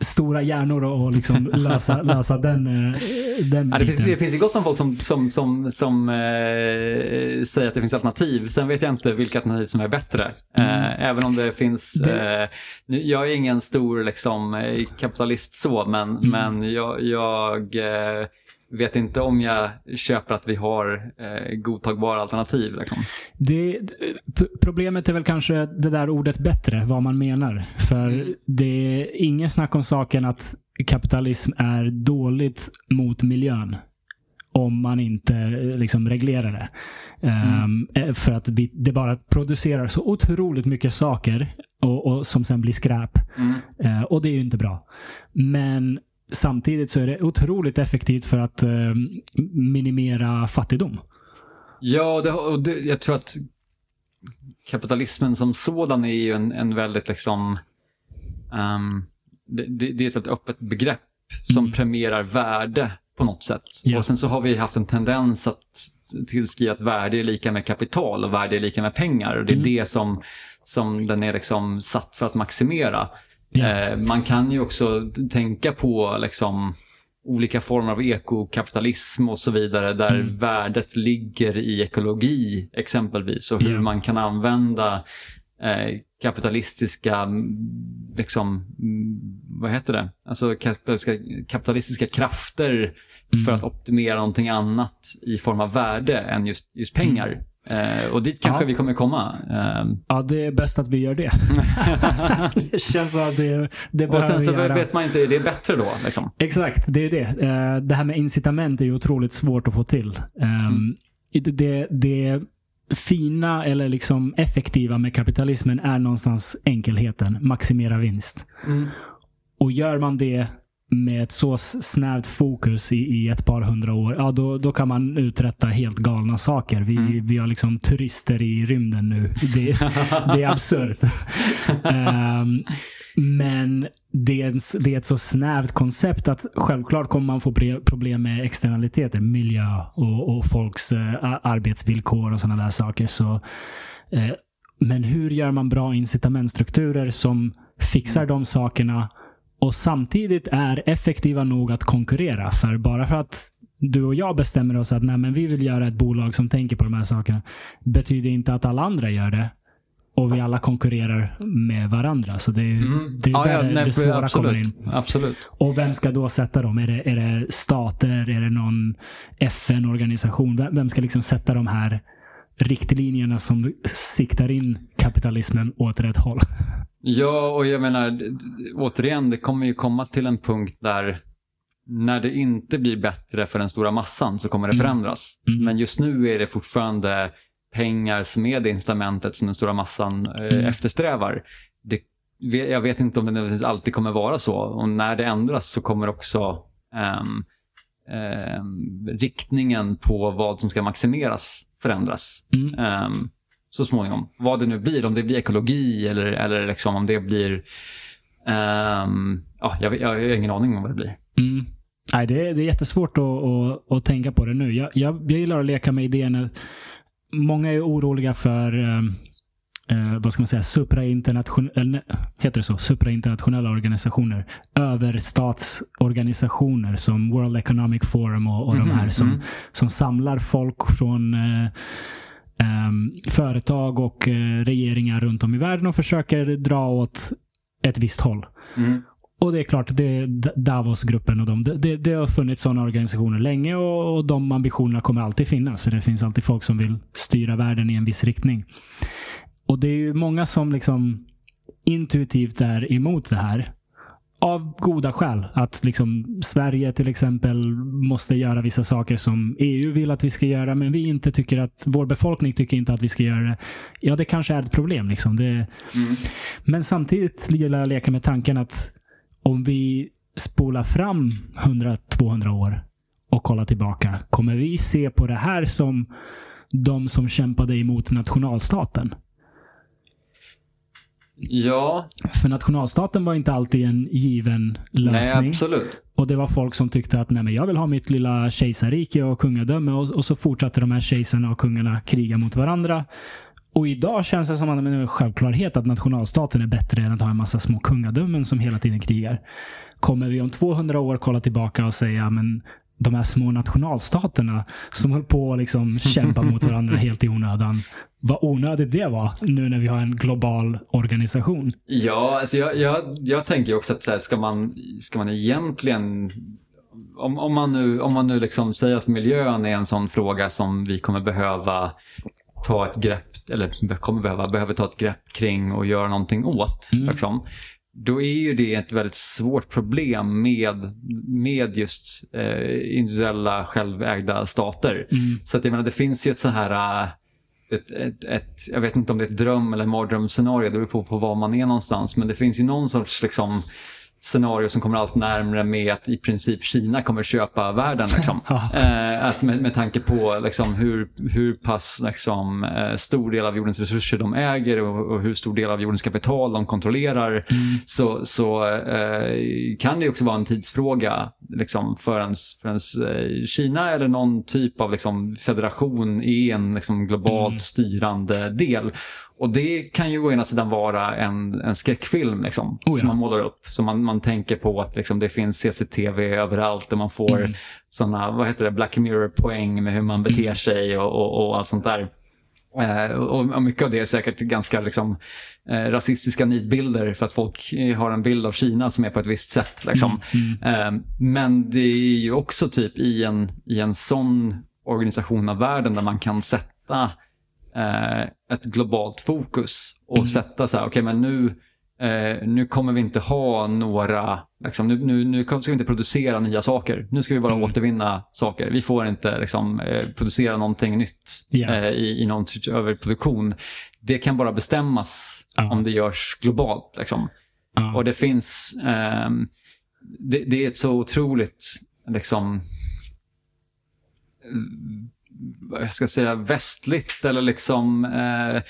stora hjärnor och, och liksom lösa, lösa den, eh, den Ja, det, finns, det finns ju gott om folk som, som, som, som eh, säger att det finns alternativ. Sen vet jag inte vilka alternativ som är bättre. Eh, även om det finns... Det- Eh, nu, jag är ingen stor liksom, eh, kapitalist så, men, men jag, jag eh, vet inte om jag köper att vi har eh, godtagbara alternativ. Liksom. Det, problemet är väl kanske det där ordet bättre, vad man menar. För Mm. det är ingen snack om saken att kapitalism är dåligt mot miljön. Om man inte eh, liksom reglerar det. Ehm, eh, för att vi, det bara producerar så otroligt mycket saker och, och som sen blir skräp. Mm. Eh, och det är ju inte bra. Men samtidigt så är det otroligt effektivt för att eh, minimera fattigdom. Ja, det, och det, jag tror att kapitalismen som sådan är ju en, en väldigt liksom... det, det, det är ett väldigt öppet begrepp som Mm. premierar värde på något sätt. Ja. Och sen så har vi haft en tendens att tillskriva att värde är lika med kapital och värde är lika med pengar. Och det är Mm. det som, som den är liksom satt för att maximera. Ja. Eh, man kan ju också tänka på liksom olika former av ekokapitalism och så vidare där Mm. värdet ligger i ekologi exempelvis och hur Ja. man kan använda eh, kapitalistiska, mm, liksom, mm, vad heter det? Alltså kapitalistiska, kapitalistiska krafter Mm. för att optimera någonting annat i form av värde än just, just pengar. Eh, och dit kanske Ja. vi kommer komma. Eh, Ja, det är bäst att vi gör det. det känns som att det, det och sen så göra. vet man inte, är det bättre då? Liksom? Exakt, det är det. Eh, Det här med incitament är ju otroligt svårt att få till. Ehm, det- Det, det fina eller liksom effektiva med kapitalismen är någonstans enkelheten. Maximera vinst. Och gör man det med ett så snävt fokus i, i ett par hundra år, ja då, då kan man uträtta helt galna saker. Vi, Mm. vi har liksom turister i rymden nu. Det, det är absurt. Ehm, men det är, s- det är ett så snävt koncept att självklart kommer man få problem med externaliteter, miljö och, och folks a- arbetsvillkor och sådana där saker. Så, eh, men hur gör man bra incitamentstrukturer som fixar de sakerna och samtidigt är effektiva nog att konkurrera? För bara för att du och jag bestämmer oss att Nej, men vi vill göra ett bolag som tänker på de här sakerna betyder inte att alla andra gör det. Och vi alla konkurrerar med varandra. Så det är, Mm. det, är Ja, ja, nej, det svåra absolut. kommer in. Absolut. Och vem ska då sätta dem? Är det, är det stater? Är det någon FN-organisation? Vem, vem ska liksom sätta de här riktlinjerna som siktar in kapitalismen åt rätt håll? Ja, och jag menar, återigen, det kommer ju komma till en punkt där när det inte blir bättre för den stora massan så kommer det Mm. förändras. Mm. Men just nu är det fortfarande pengar som är det incitamentet som den stora massan eh, Mm. eftersträvar. Det, jag vet inte om det nödvändigtvis alltid kommer vara så. Och när det ändras så kommer också ehm, ehm, riktningen på vad som ska maximeras förändras Mm. Ehm, så småningom. Vad det nu blir, om det blir ekologi eller, eller liksom om det blir... ehm, ja, jag, jag har ingen aning om vad det blir. Mm. Nej, det, är, det är jättesvårt att, att, att tänka på det nu. Jag, jag, jag gillar att leka med idén att många är oroliga för eh, eh, vad ska man säga, suprainternationella, heter det så? Suprainternationella organisationer. Överstatsorganisationer som World Economic Forum och, och de här Mhm, som, mm. som samlar folk från eh, ehm, företag och eh, regeringar runt om i världen och försöker dra åt ett visst håll. Mm. Och det är klart, det Davos-gruppen och de. Det, det har funnits sådana organisationer länge och, och de ambitionerna kommer alltid finnas. För det finns alltid folk som vill styra världen i en viss riktning. Och det är ju många som liksom intuitivt är emot det här. Av goda skäl. Att liksom Sverige till exempel måste göra vissa saker som EU vill att vi ska göra, men vi inte tycker att, vår befolkning tycker inte att vi ska göra det. Ja, det kanske är ett problem. Liksom. Det, Mm. men samtidigt gillar jag att leka med tanken att om vi spolar fram 100-200 år och kollar tillbaka, kommer vi se på det här som de som kämpade emot nationalstaten? Ja, För nationalstaten var inte alltid en given nej lösning. absolut. och det var folk som tyckte att Nej, men jag vill ha mitt lilla kejsarrike och kungadöme. Och, och så fortsatte de här kejsarna och kungarna kriga mot varandra. Och idag känns det som att det är en självklarhet att nationalstaten är bättre än att ha en massa små kungadömen som hela tiden krigar. Kommer vi om 200 år kolla tillbaka och säga men de här små nationalstaterna som höll på att liksom kämpa mot varandra helt i onödan. Vad onödigt det var nu när vi har en global organisation. Ja, alltså jag, jag, jag tänker också att så här, ska, man, ska man egentligen... Om, om man nu, om man nu liksom säger att miljön är en sån fråga som vi kommer behöva ta ett grepp, eller kommer behöva, behöver ta ett grepp kring och göra någonting åt. Mm. Liksom, då är ju det ett väldigt svårt problem med, med just eh, individuella självägda stater. Mm. Så att jag menar, det finns ju ett så här... äh, Ett, ett, ett, jag vet inte om det är ett dröm eller mardrömsscenario, det beror på, på var man är någonstans. Men det finns ju någon sorts liksom, scenario som kommer allt närmare med att i princip Kina kommer köpa världen. Liksom. Eh, att med, med tanke på liksom, hur, hur pass liksom, eh, stor del av jordens resurser de äger och, och hur stor del av jordens kapital de kontrollerar Mm. så, så eh, kan det också vara en tidsfråga liksom, förrän, förrän eh, Kina eller någon typ av liksom, federation är en liksom, globalt Mm. styrande del. Och det kan ju å ena sidan vara en, en skräckfilm liksom, Oh ja. som man målar upp. Så man, man tänker på att liksom, det finns CCTV överallt och man får Mm. sådana, vad heter det, Black Mirror-poäng med hur man beter Mm. sig och, och, och allt sånt där. Eh, och mycket av det är säkert ganska liksom, eh, rasistiska nidbilder för att folk har en bild av Kina som är på ett visst sätt. Liksom. Mm, mm. Eh, men det är ju också typ i en, i en sån organisation av världen där man kan sätta eh, ett globalt fokus och mm. sätta så här, okej okay, men nu eh, nu kommer vi inte ha några, liksom, nu, nu, nu ska vi inte producera nya saker. Nu ska vi bara mm. återvinna saker. Vi får inte liksom, eh, producera någonting nytt yeah. i, i någon typ överproduktion. Det kan bara bestämmas uh. om det görs globalt. Liksom. Uh. Och det finns, ehm, det, det, är ett så otroligt, liksom, jag ska säga västligt eller liksom eh,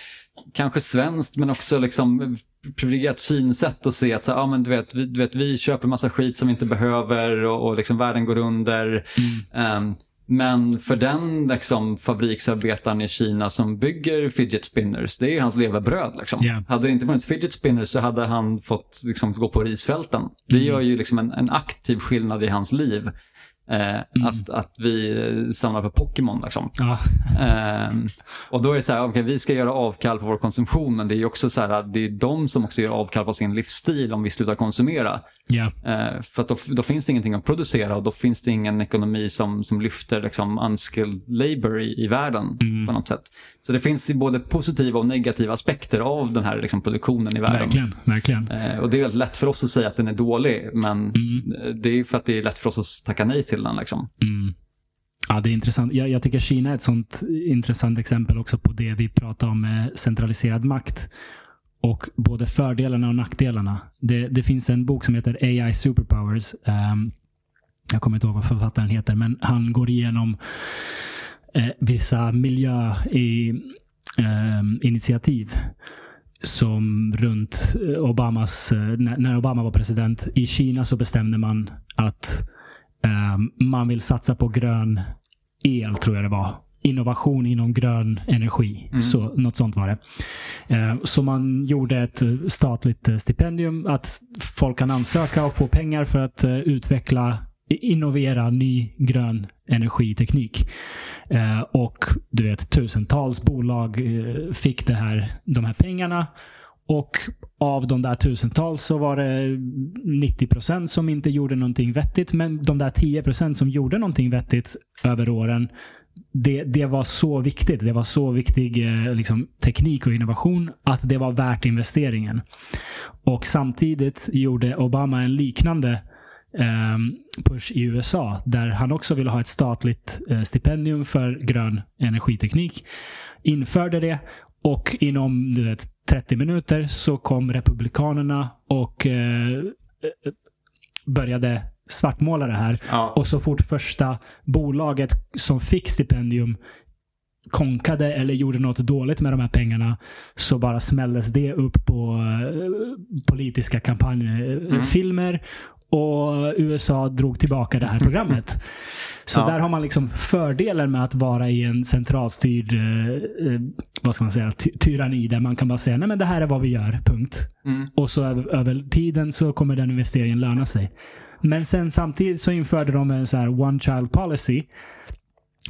kanske svenskt men också liksom privilegierat synsätt och se att så, ja, men du, vet, vi, du vet, vi köper massa skit som vi inte behöver och, och liksom världen går under. Mm. Um, men för den liksom, fabriksarbetaren i Kina som bygger fidget spinners, det är ju hans levebröd. Liksom. Yeah. Hade det inte funnits fidget spinners så hade han fått liksom, gå på risfälten. Det mm. gör ju liksom en, en aktiv skillnad i hans liv. Eh, mm. att, att vi samlar på Pokémon. Liksom. Ja. Eh, och då är det så här, okay, vi ska göra avkall på vår konsumtion, men det är också så här, det är de som också gör avkall på sin livsstil om vi slutar konsumera. Yeah. För då, då, finns det ingenting att producera och då finns det ingen ekonomi som, som lyfter liksom, unskilled labor i, i världen mm. på något sätt. Så det finns både positiva och negativa aspekter av den här liksom, produktionen i världen. Verkligen, verkligen. Eh, och det är väldigt lätt för oss att säga att den är dålig, men mm. det är för att det är lätt för oss att tacka nej till den. Liksom. Mm. Ja, det är intressant. Jag, jag, tycker Kina är ett sånt intressant exempel också på det vi pratar om med centraliserad makt. Och både fördelarna och nackdelarna. Det, det finns en bok som heter AI Superpowers. Um, jag kommer inte ihåg vad författaren heter, men han går igenom eh, vissa miljöinitiativ eh, som runt Obamas, eh, när Obama var president. I Kina så bestämde man att eh, man vill satsa på grön el, tror jag det var. Innovation inom grön energi. Mm. Så, något sånt var det. Så man gjorde ett statligt stipendium att folk kan ansöka och få pengar för att utveckla innovera ny grön energiteknik. Eh, och du vet, tusentals bolag eh, fick det här, de här pengarna. Och av de där tusentals så var det 90% som inte gjorde någonting vettigt. Men de där 10% som gjorde någonting vettigt över åren, det, det var så viktigt. Det var så viktig eh, liksom, teknik och innovation att det var värt investeringen. Och samtidigt gjorde Obama en liknande push i USA där han också ville ha ett statligt eh, stipendium för grön energiteknik. Införde det och inom du vet, 30 minuter så kom Republikanerna och eh, eh, började svartmåla det här. Ja. Och så fort första bolaget som fick stipendium konkade eller gjorde något dåligt med de här pengarna så bara smälldes det upp på politiska kampanjfilmer. Mm. Och USA drog tillbaka det här programmet. Så ja. där har man liksom fördelen med att vara i en centralstyrd eh, eh vad ska man säga, ty tyranni där man kan bara säga nej men det här är vad vi gör, punkt. Mm. Och så över, över, tiden så kommer den investeringen löna sig. Men sen samtidigt så införde de en så one child policy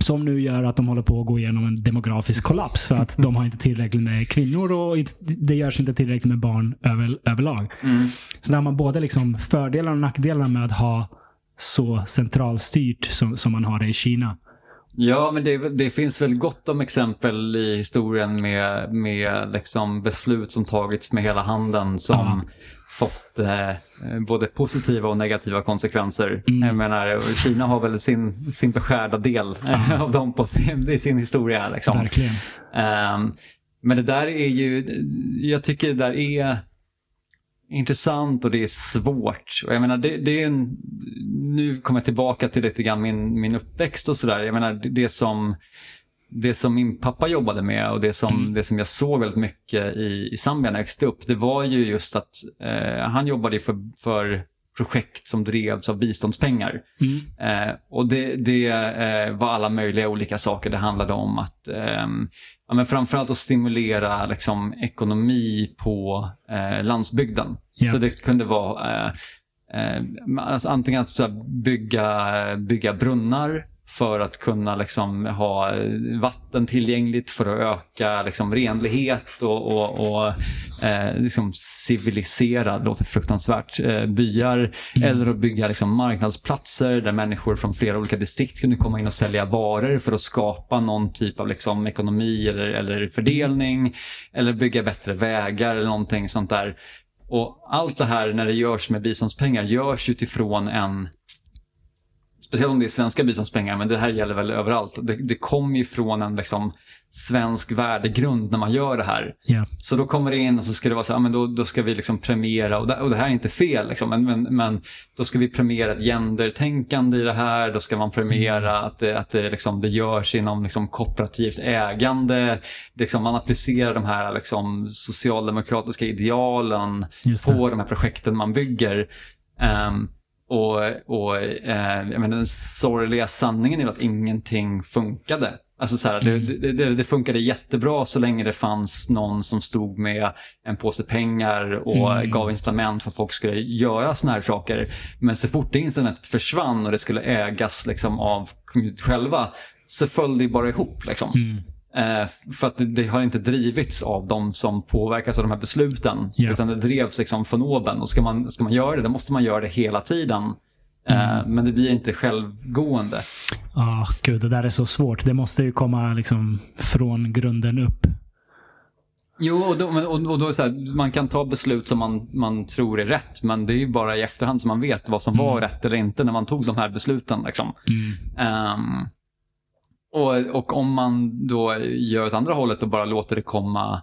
som nu gör att de håller på att gå igenom en demografisk kollaps för att de har inte tillräckligt med kvinnor och det görs inte tillräckligt med barn över, överlag. Mm. Så där har man både liksom fördelar och nackdelar med att ha så centralstyrt som, som man har det i Kina. Ja, men det, det, finns väl gott om exempel i historien med, med liksom beslut som tagits med hela handen som Aha. fått eh, både positiva och negativa konsekvenser. Mm. Jag menar, Kina har väl sin, sin beskärda del Aha. av dem på sin, i sin historia. Liksom. Verkligen. Um, men det där är ju, jag tycker det där är intressant och det är svårt. Och jag menar, det, det är en, nu kommer jag tillbaka till lite grann min, min uppväxt och sådär. Jag menar, det, det, som, det som min pappa jobbade med och det som, mm. det som jag såg väldigt mycket i, i Zambia när jag växte upp, det var ju just att eh, han jobbade för, för projekt som drevs av biståndspengar. Mm. Eh, och det, det eh, var alla möjliga olika saker. Det handlade om att eh, ja, men framförallt att stimulera liksom, ekonomi på eh, landsbygden. Yeah. Så det kunde vara eh, eh, alltså, antingen att här, bygga, bygga brunnar för att kunna liksom ha vatten tillgängligt för att öka liksom renlighet och, och, och eh, liksom civilisera, det låter fruktansvärt, eh, byar. Mm. Eller att bygga liksom marknadsplatser där människor från flera olika distrikt kunde komma in och sälja varor för att skapa någon typ av liksom ekonomi eller, eller fördelning. Eller bygga bättre vägar eller någonting sånt där. Och allt det här när det görs med biståndspengar görs utifrån en Speciellt om det är svenska biståndspengar, men det här gäller väl överallt. Det, det kommer ju från en liksom, svensk värdegrund när man gör det här. Yeah. Så då kommer det in och så ska det vara så här, men då, då ska vi liksom premiera, och det, och det här är inte fel, liksom, men, men, men, då ska vi premiera ett gendertänkande i det här, då ska man premiera mm. att det, att det, liksom, det görs inom liksom, kooperativt ägande, liksom, man applicerar de här liksom, socialdemokratiska idealen på de här projekten man bygger. Um, och, och eh, jag menar, den sorgliga sanningen är att ingenting funkade. Alltså så här, mm. det, det, det, funkade jättebra så länge det fanns någon som stod med en påse pengar och mm. gav incitament för att folk skulle göra såna här saker. Men så fort det incitamentet försvann och det skulle ägas liksom av själva så föll det bara ihop. Liksom. Mm. Eh, för att det, har inte drivits av de som påverkas av de här besluten. Yeah. Utan det drevs liksom från oben. Och ska man, ska man göra det, då måste man göra det hela tiden. Eh, mm. Men det blir inte självgående. Ja, oh, gud, det där är så svårt. Det måste ju komma liksom från grunden upp. Jo, och då, och då är så här, man kan ta beslut som man, man tror är rätt, men det är ju bara i efterhand som man vet vad som mm. var rätt eller inte när man tog de här besluten. Liksom. Mm. Um, och, och om man då gör åt andra hållet och bara låter det komma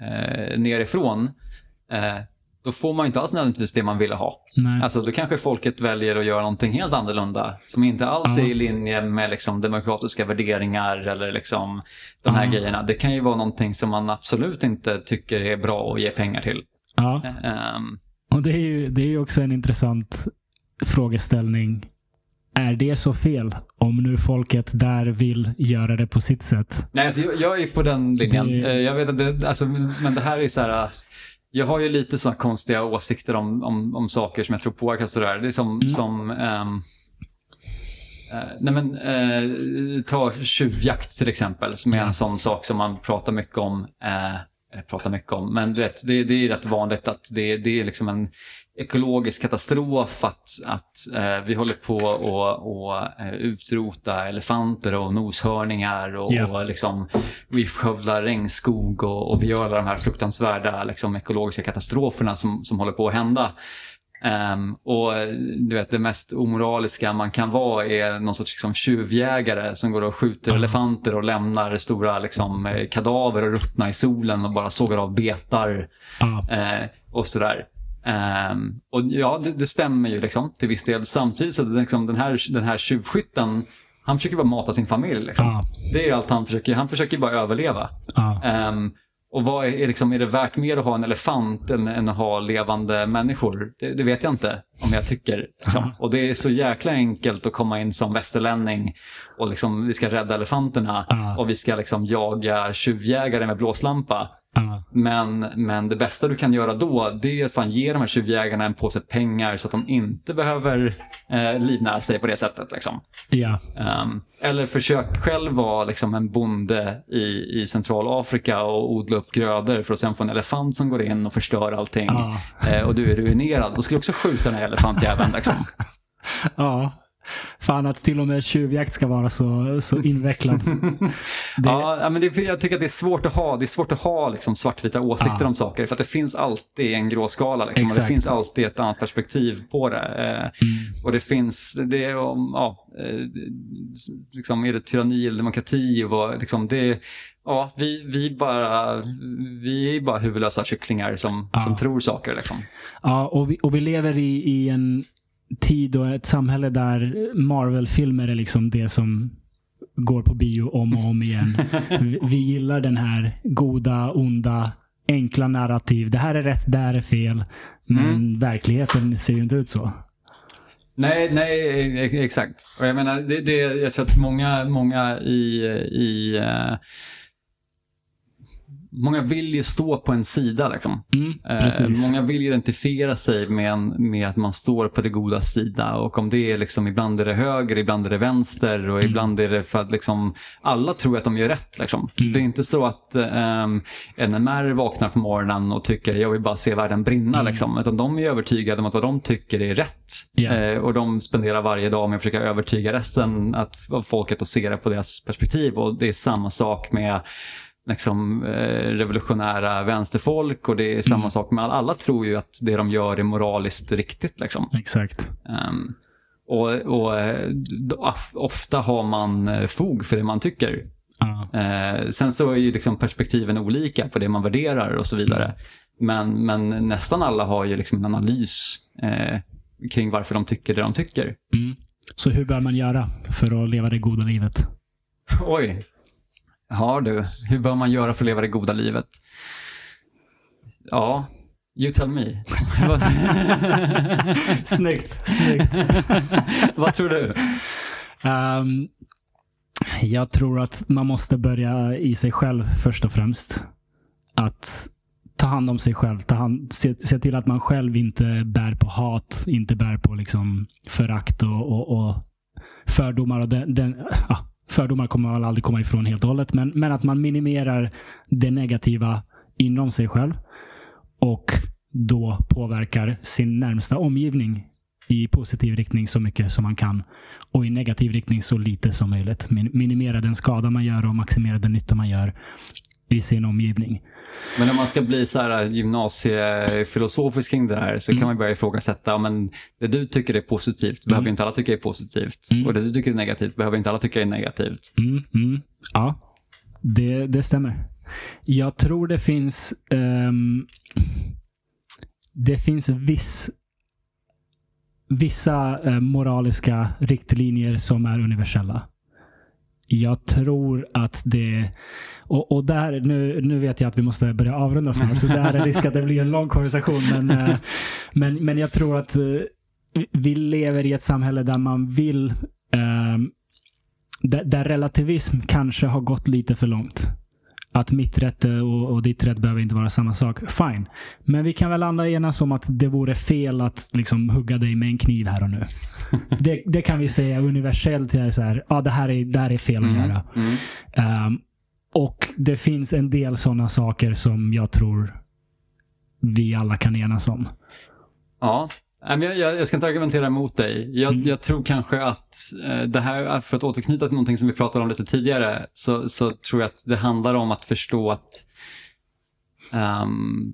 eh, nerifrån, eh, då får man inte alls nödvändigtvis det man ville ha. Nej. Alltså då kanske folket väljer att göra någonting helt annorlunda som inte alls ja. är i linje med liksom, demokratiska värderingar eller liksom, de här ja. grejerna. Det kan ju vara någonting som man absolut inte tycker är bra att ge pengar till. Ja. Um, och det är ju det är också en intressant frågeställning är det så fel? Om nu folket där vill göra det på sitt sätt. Nej, alltså jag, jag är på den linjen. Det... Eh, jag vet att det, alltså, men det här är så här. Jag har ju lite sådana konstiga åsikter om, om, om saker som jag tror påverkar sådär. Det är som, mm. som um, Uh, nej men, uh, ta tjuvjakt till exempel, som är en sån sak som man pratar mycket om. Uh, pratar mycket om, men du vet, det, det är rätt vanligt att det, det är liksom en ekologisk katastrof att, att eh, vi håller på att eh, utrota elefanter och noshörningar och, yeah. och liksom, vi skövlar regnskog och, och, vi gör alla de här fruktansvärda liksom, ekologiska katastroferna som, som håller på att hända. Um, och du vet, det mest omoraliska man kan vara är någon sorts liksom, tjuvjägare som går och skjuter mm. elefanter och lämnar stora liksom, eh, kadaver och ruttna i solen och bara sågar av betar. Mm. Uh, och sådär. Um, och ja, det, det, stämmer ju liksom till viss del. Samtidigt så liksom, den, här, den här tjuvskytten, han försöker bara mata sin familj. Liksom. Ah. Det är allt han försöker, han försöker bara överleva. Ah. Um, och vad är, liksom, är det värt mer att ha en elefant än, än att ha levande människor? Det, det, vet jag inte om jag tycker. Liksom. Och det är så jäkla enkelt att komma in som västerlänning och liksom, vi ska rädda elefanterna ah. och vi ska liksom jaga tjuvjägare med blåslampa. Men, men det bästa du kan göra då, det är att fan ge de här tjuvjägarna en påse pengar så att de inte behöver eh, livnära sig på det sättet. Liksom. Ja. Um, eller försök själv vara liksom, en bonde i, i Centralafrika och odla upp grödor för att sen få en elefant som går in och förstör allting. Ah. Eh, och du är ruinerad. Då skulle du också skjuta den här elefantjäveln. Liksom. ja. Fan att till och med tjuvjakt ska vara så, så invecklad. det... Ja, men det, jag tycker att det är svårt att ha, det är svårt att ha liksom svartvita åsikter ja. om saker. För att det finns alltid en gråskala. Liksom, det finns alltid ett annat perspektiv på det. Eh, mm. Och det finns, det ja, eh, liksom, är det tyranni eller demokrati? Och liksom, det, ja, vi, vi, bara, vi är bara huvudlösa kycklingar som, ja. som tror saker. Liksom. Ja, och vi, och vi lever i, i en tid och ett samhälle där Marvel-filmer är liksom det som går på bio om och om igen. Vi, gillar den här goda, onda, enkla narrativ. Det här är rätt, det här är fel. Men mm. verkligheten ser ju inte ut så. Nej, nej, exakt. Och jag menar, det, det, jag tror att många, många i, i uh många vill ju stå på en sida. Liksom. Mm, Eh, många vill identifiera sig med, en, med att man står på det goda sida. Och om det är liksom, ibland är det höger, ibland är det vänster och ibland är det för att liksom, alla tror att de gör rätt. Liksom. Det är inte så att um, NMR vaknar på morgonen och tycker jag vill bara se världen brinna. Liksom, utan de är övertygade om att vad de tycker är rätt. Ja. Eh, och de spenderar varje dag med att försöka övertyga resten att, av folket att se det på deras perspektiv. Och det är samma sak med liksom, eh, revolutionära vänsterfolk och det är samma sak med alla. Tror ju att det de gör är moraliskt riktigt. Liksom. Exakt. Ehm, och och eh, ofta har man eh, fog för det man tycker. Ja. Eh, sen så är ju liksom perspektiven olika på det man värderar och så vidare. Men, men nästan alla har ju liksom en analys eh, kring varför de tycker det de tycker. Mm. Så hur bör man göra för att leva det goda livet? Oj. Ja du, hur bör man göra för att leva det goda livet? Ja, you tell me. Snyggt, snyggt. Vad tror du? Ehm, jag tror att man måste börja i sig själv först och främst. Att ta hand om sig själv. Ta hand, se, se till att man själv inte bär på hat, inte bär på liksom förakt och, och, och fördomar. Och den, den, ja, fördomar kommer man aldrig komma ifrån helt och hållet, men, men att man minimerar det negativa inom sig själv och då påverkar sin närmsta omgivning i positiv riktning så mycket som man kan och i negativ riktning så lite som möjligt. Min- Minimera den skada man gör och maximera den nytta man gör i sin omgivning. Men om man ska bli så här gymnasiefilosofisk kring det här så kan man börja ifrågasätta, men det du tycker är positivt behöver inte alla tycka är positivt. Och det du tycker är negativt behöver inte alla tycka är negativt. Mm, mm. Ja, det, det stämmer. Jag tror det finns ehm, det finns viss vissa eh, moraliska riktlinjer som är universella. Jag tror att det... Och, och där, nu, nu vet jag att vi måste börja avrunda snart, så det här är risk att det blir en lång konversation. Men, eh, men, men jag tror att eh, vi lever i ett samhälle där man vill eh, där, där relativism kanske har gått lite för långt. Att mitt rätt och, och ditt rätt behöver inte vara samma sak. Fine. Men vi kan väl alla enas om att det vore fel att liksom hugga dig med en kniv här och nu. Det, det kan vi säga universellt. är Så här, ja, det, här är, det här är fel att göra. Mm. Ehm, och det finns en del sådana saker som jag tror vi alla kan enas om. Ja, jag, jag, ska inte argumentera emot dig. Jag, jag tror kanske att eh, det här, för att återknyta till någonting som vi pratade om lite tidigare, så, så tror jag att det handlar om att förstå att ehm,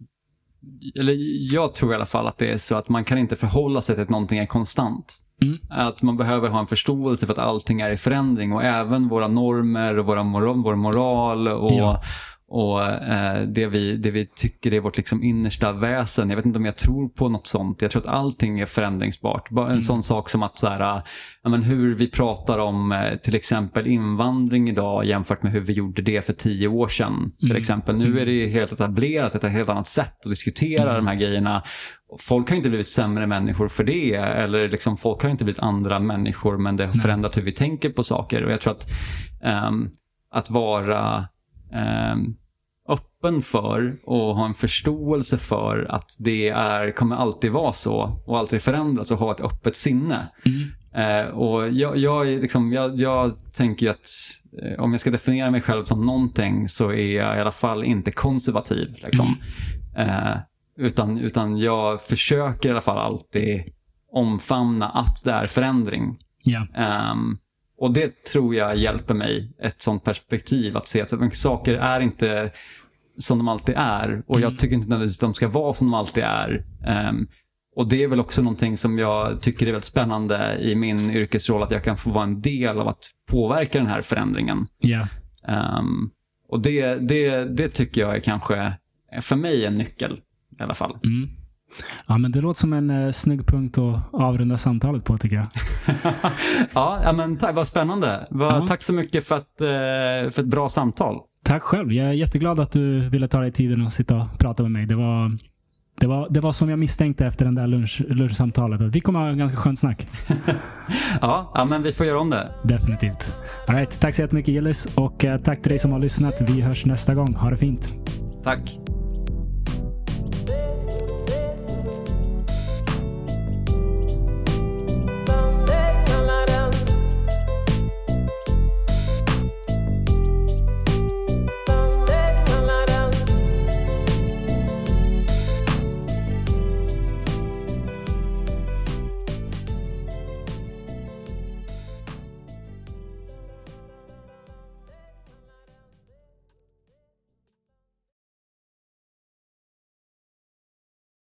eller jag tror i alla fall att det är så att man kan inte förhålla sig till att någonting är konstant. Mm. Att man behöver ha en förståelse för att allting är i förändring och även våra normer och våra moral, vår moral och, Ja. Och eh, det, vi, det vi tycker är vårt liksom innersta väsen. Jag vet inte om jag tror på något sånt. Jag tror att allting är förändringsbart. Bara en sån sak som att så här, äh, ja, men hur vi pratar om eh, till exempel invandring idag jämfört med hur vi gjorde det för tio år sedan. Till exempel. Nu är det helt etablerat ett helt annat sätt att diskutera de här grejerna. Folk har inte blivit sämre människor för det. Eller liksom, folk har inte blivit andra människor men det har förändrat hur vi tänker på saker. Och jag tror att ehm, att vara ehm, öppen för och ha en förståelse för att det är, kommer alltid vara så och alltid förändras och ha ett öppet sinne. Eh, och jag, jag, liksom, jag, jag tänker att eh, om jag ska definiera mig själv som någonting så är jag i alla fall inte konservativ. Liksom. Eh, utan, utan jag försöker i alla fall alltid omfamna att det är förändring. Ja. Ehm, och det tror jag hjälper mig, ett sånt perspektiv. Att se att saker är inte som de alltid är. Och jag tycker inte nödvändigtvis att de ska vara som de alltid är. Ehm, och det är väl också någonting som jag tycker är väldigt spännande i min yrkesroll. Att jag kan få vara en del av att påverka den här förändringen. Ja. Ehm, och det, det, det tycker jag är kanske, för mig, en nyckel i alla fall. Mm. Ja, men det låter som en eh, snygg punkt att avrunda samtalet på tycker jag. ja, ja, men tack, vad spännande. Vad, Ja. Tack så mycket för, att, eh, för ett bra samtal. Tack själv. Jag är jätteglad att du ville ta dig tiden och sitta och prata med mig. Det var, det var, det var som jag misstänkte efter den där lunch, lunchsamtalet. Att vi kommer ha en ganska skönt snack. Ja, ja, men vi får göra om det. Definitivt. All right, tack så jättemycket Gillis och eh, tack till dig som har lyssnat. Vi hörs nästa gång. Ha det fint. Tack.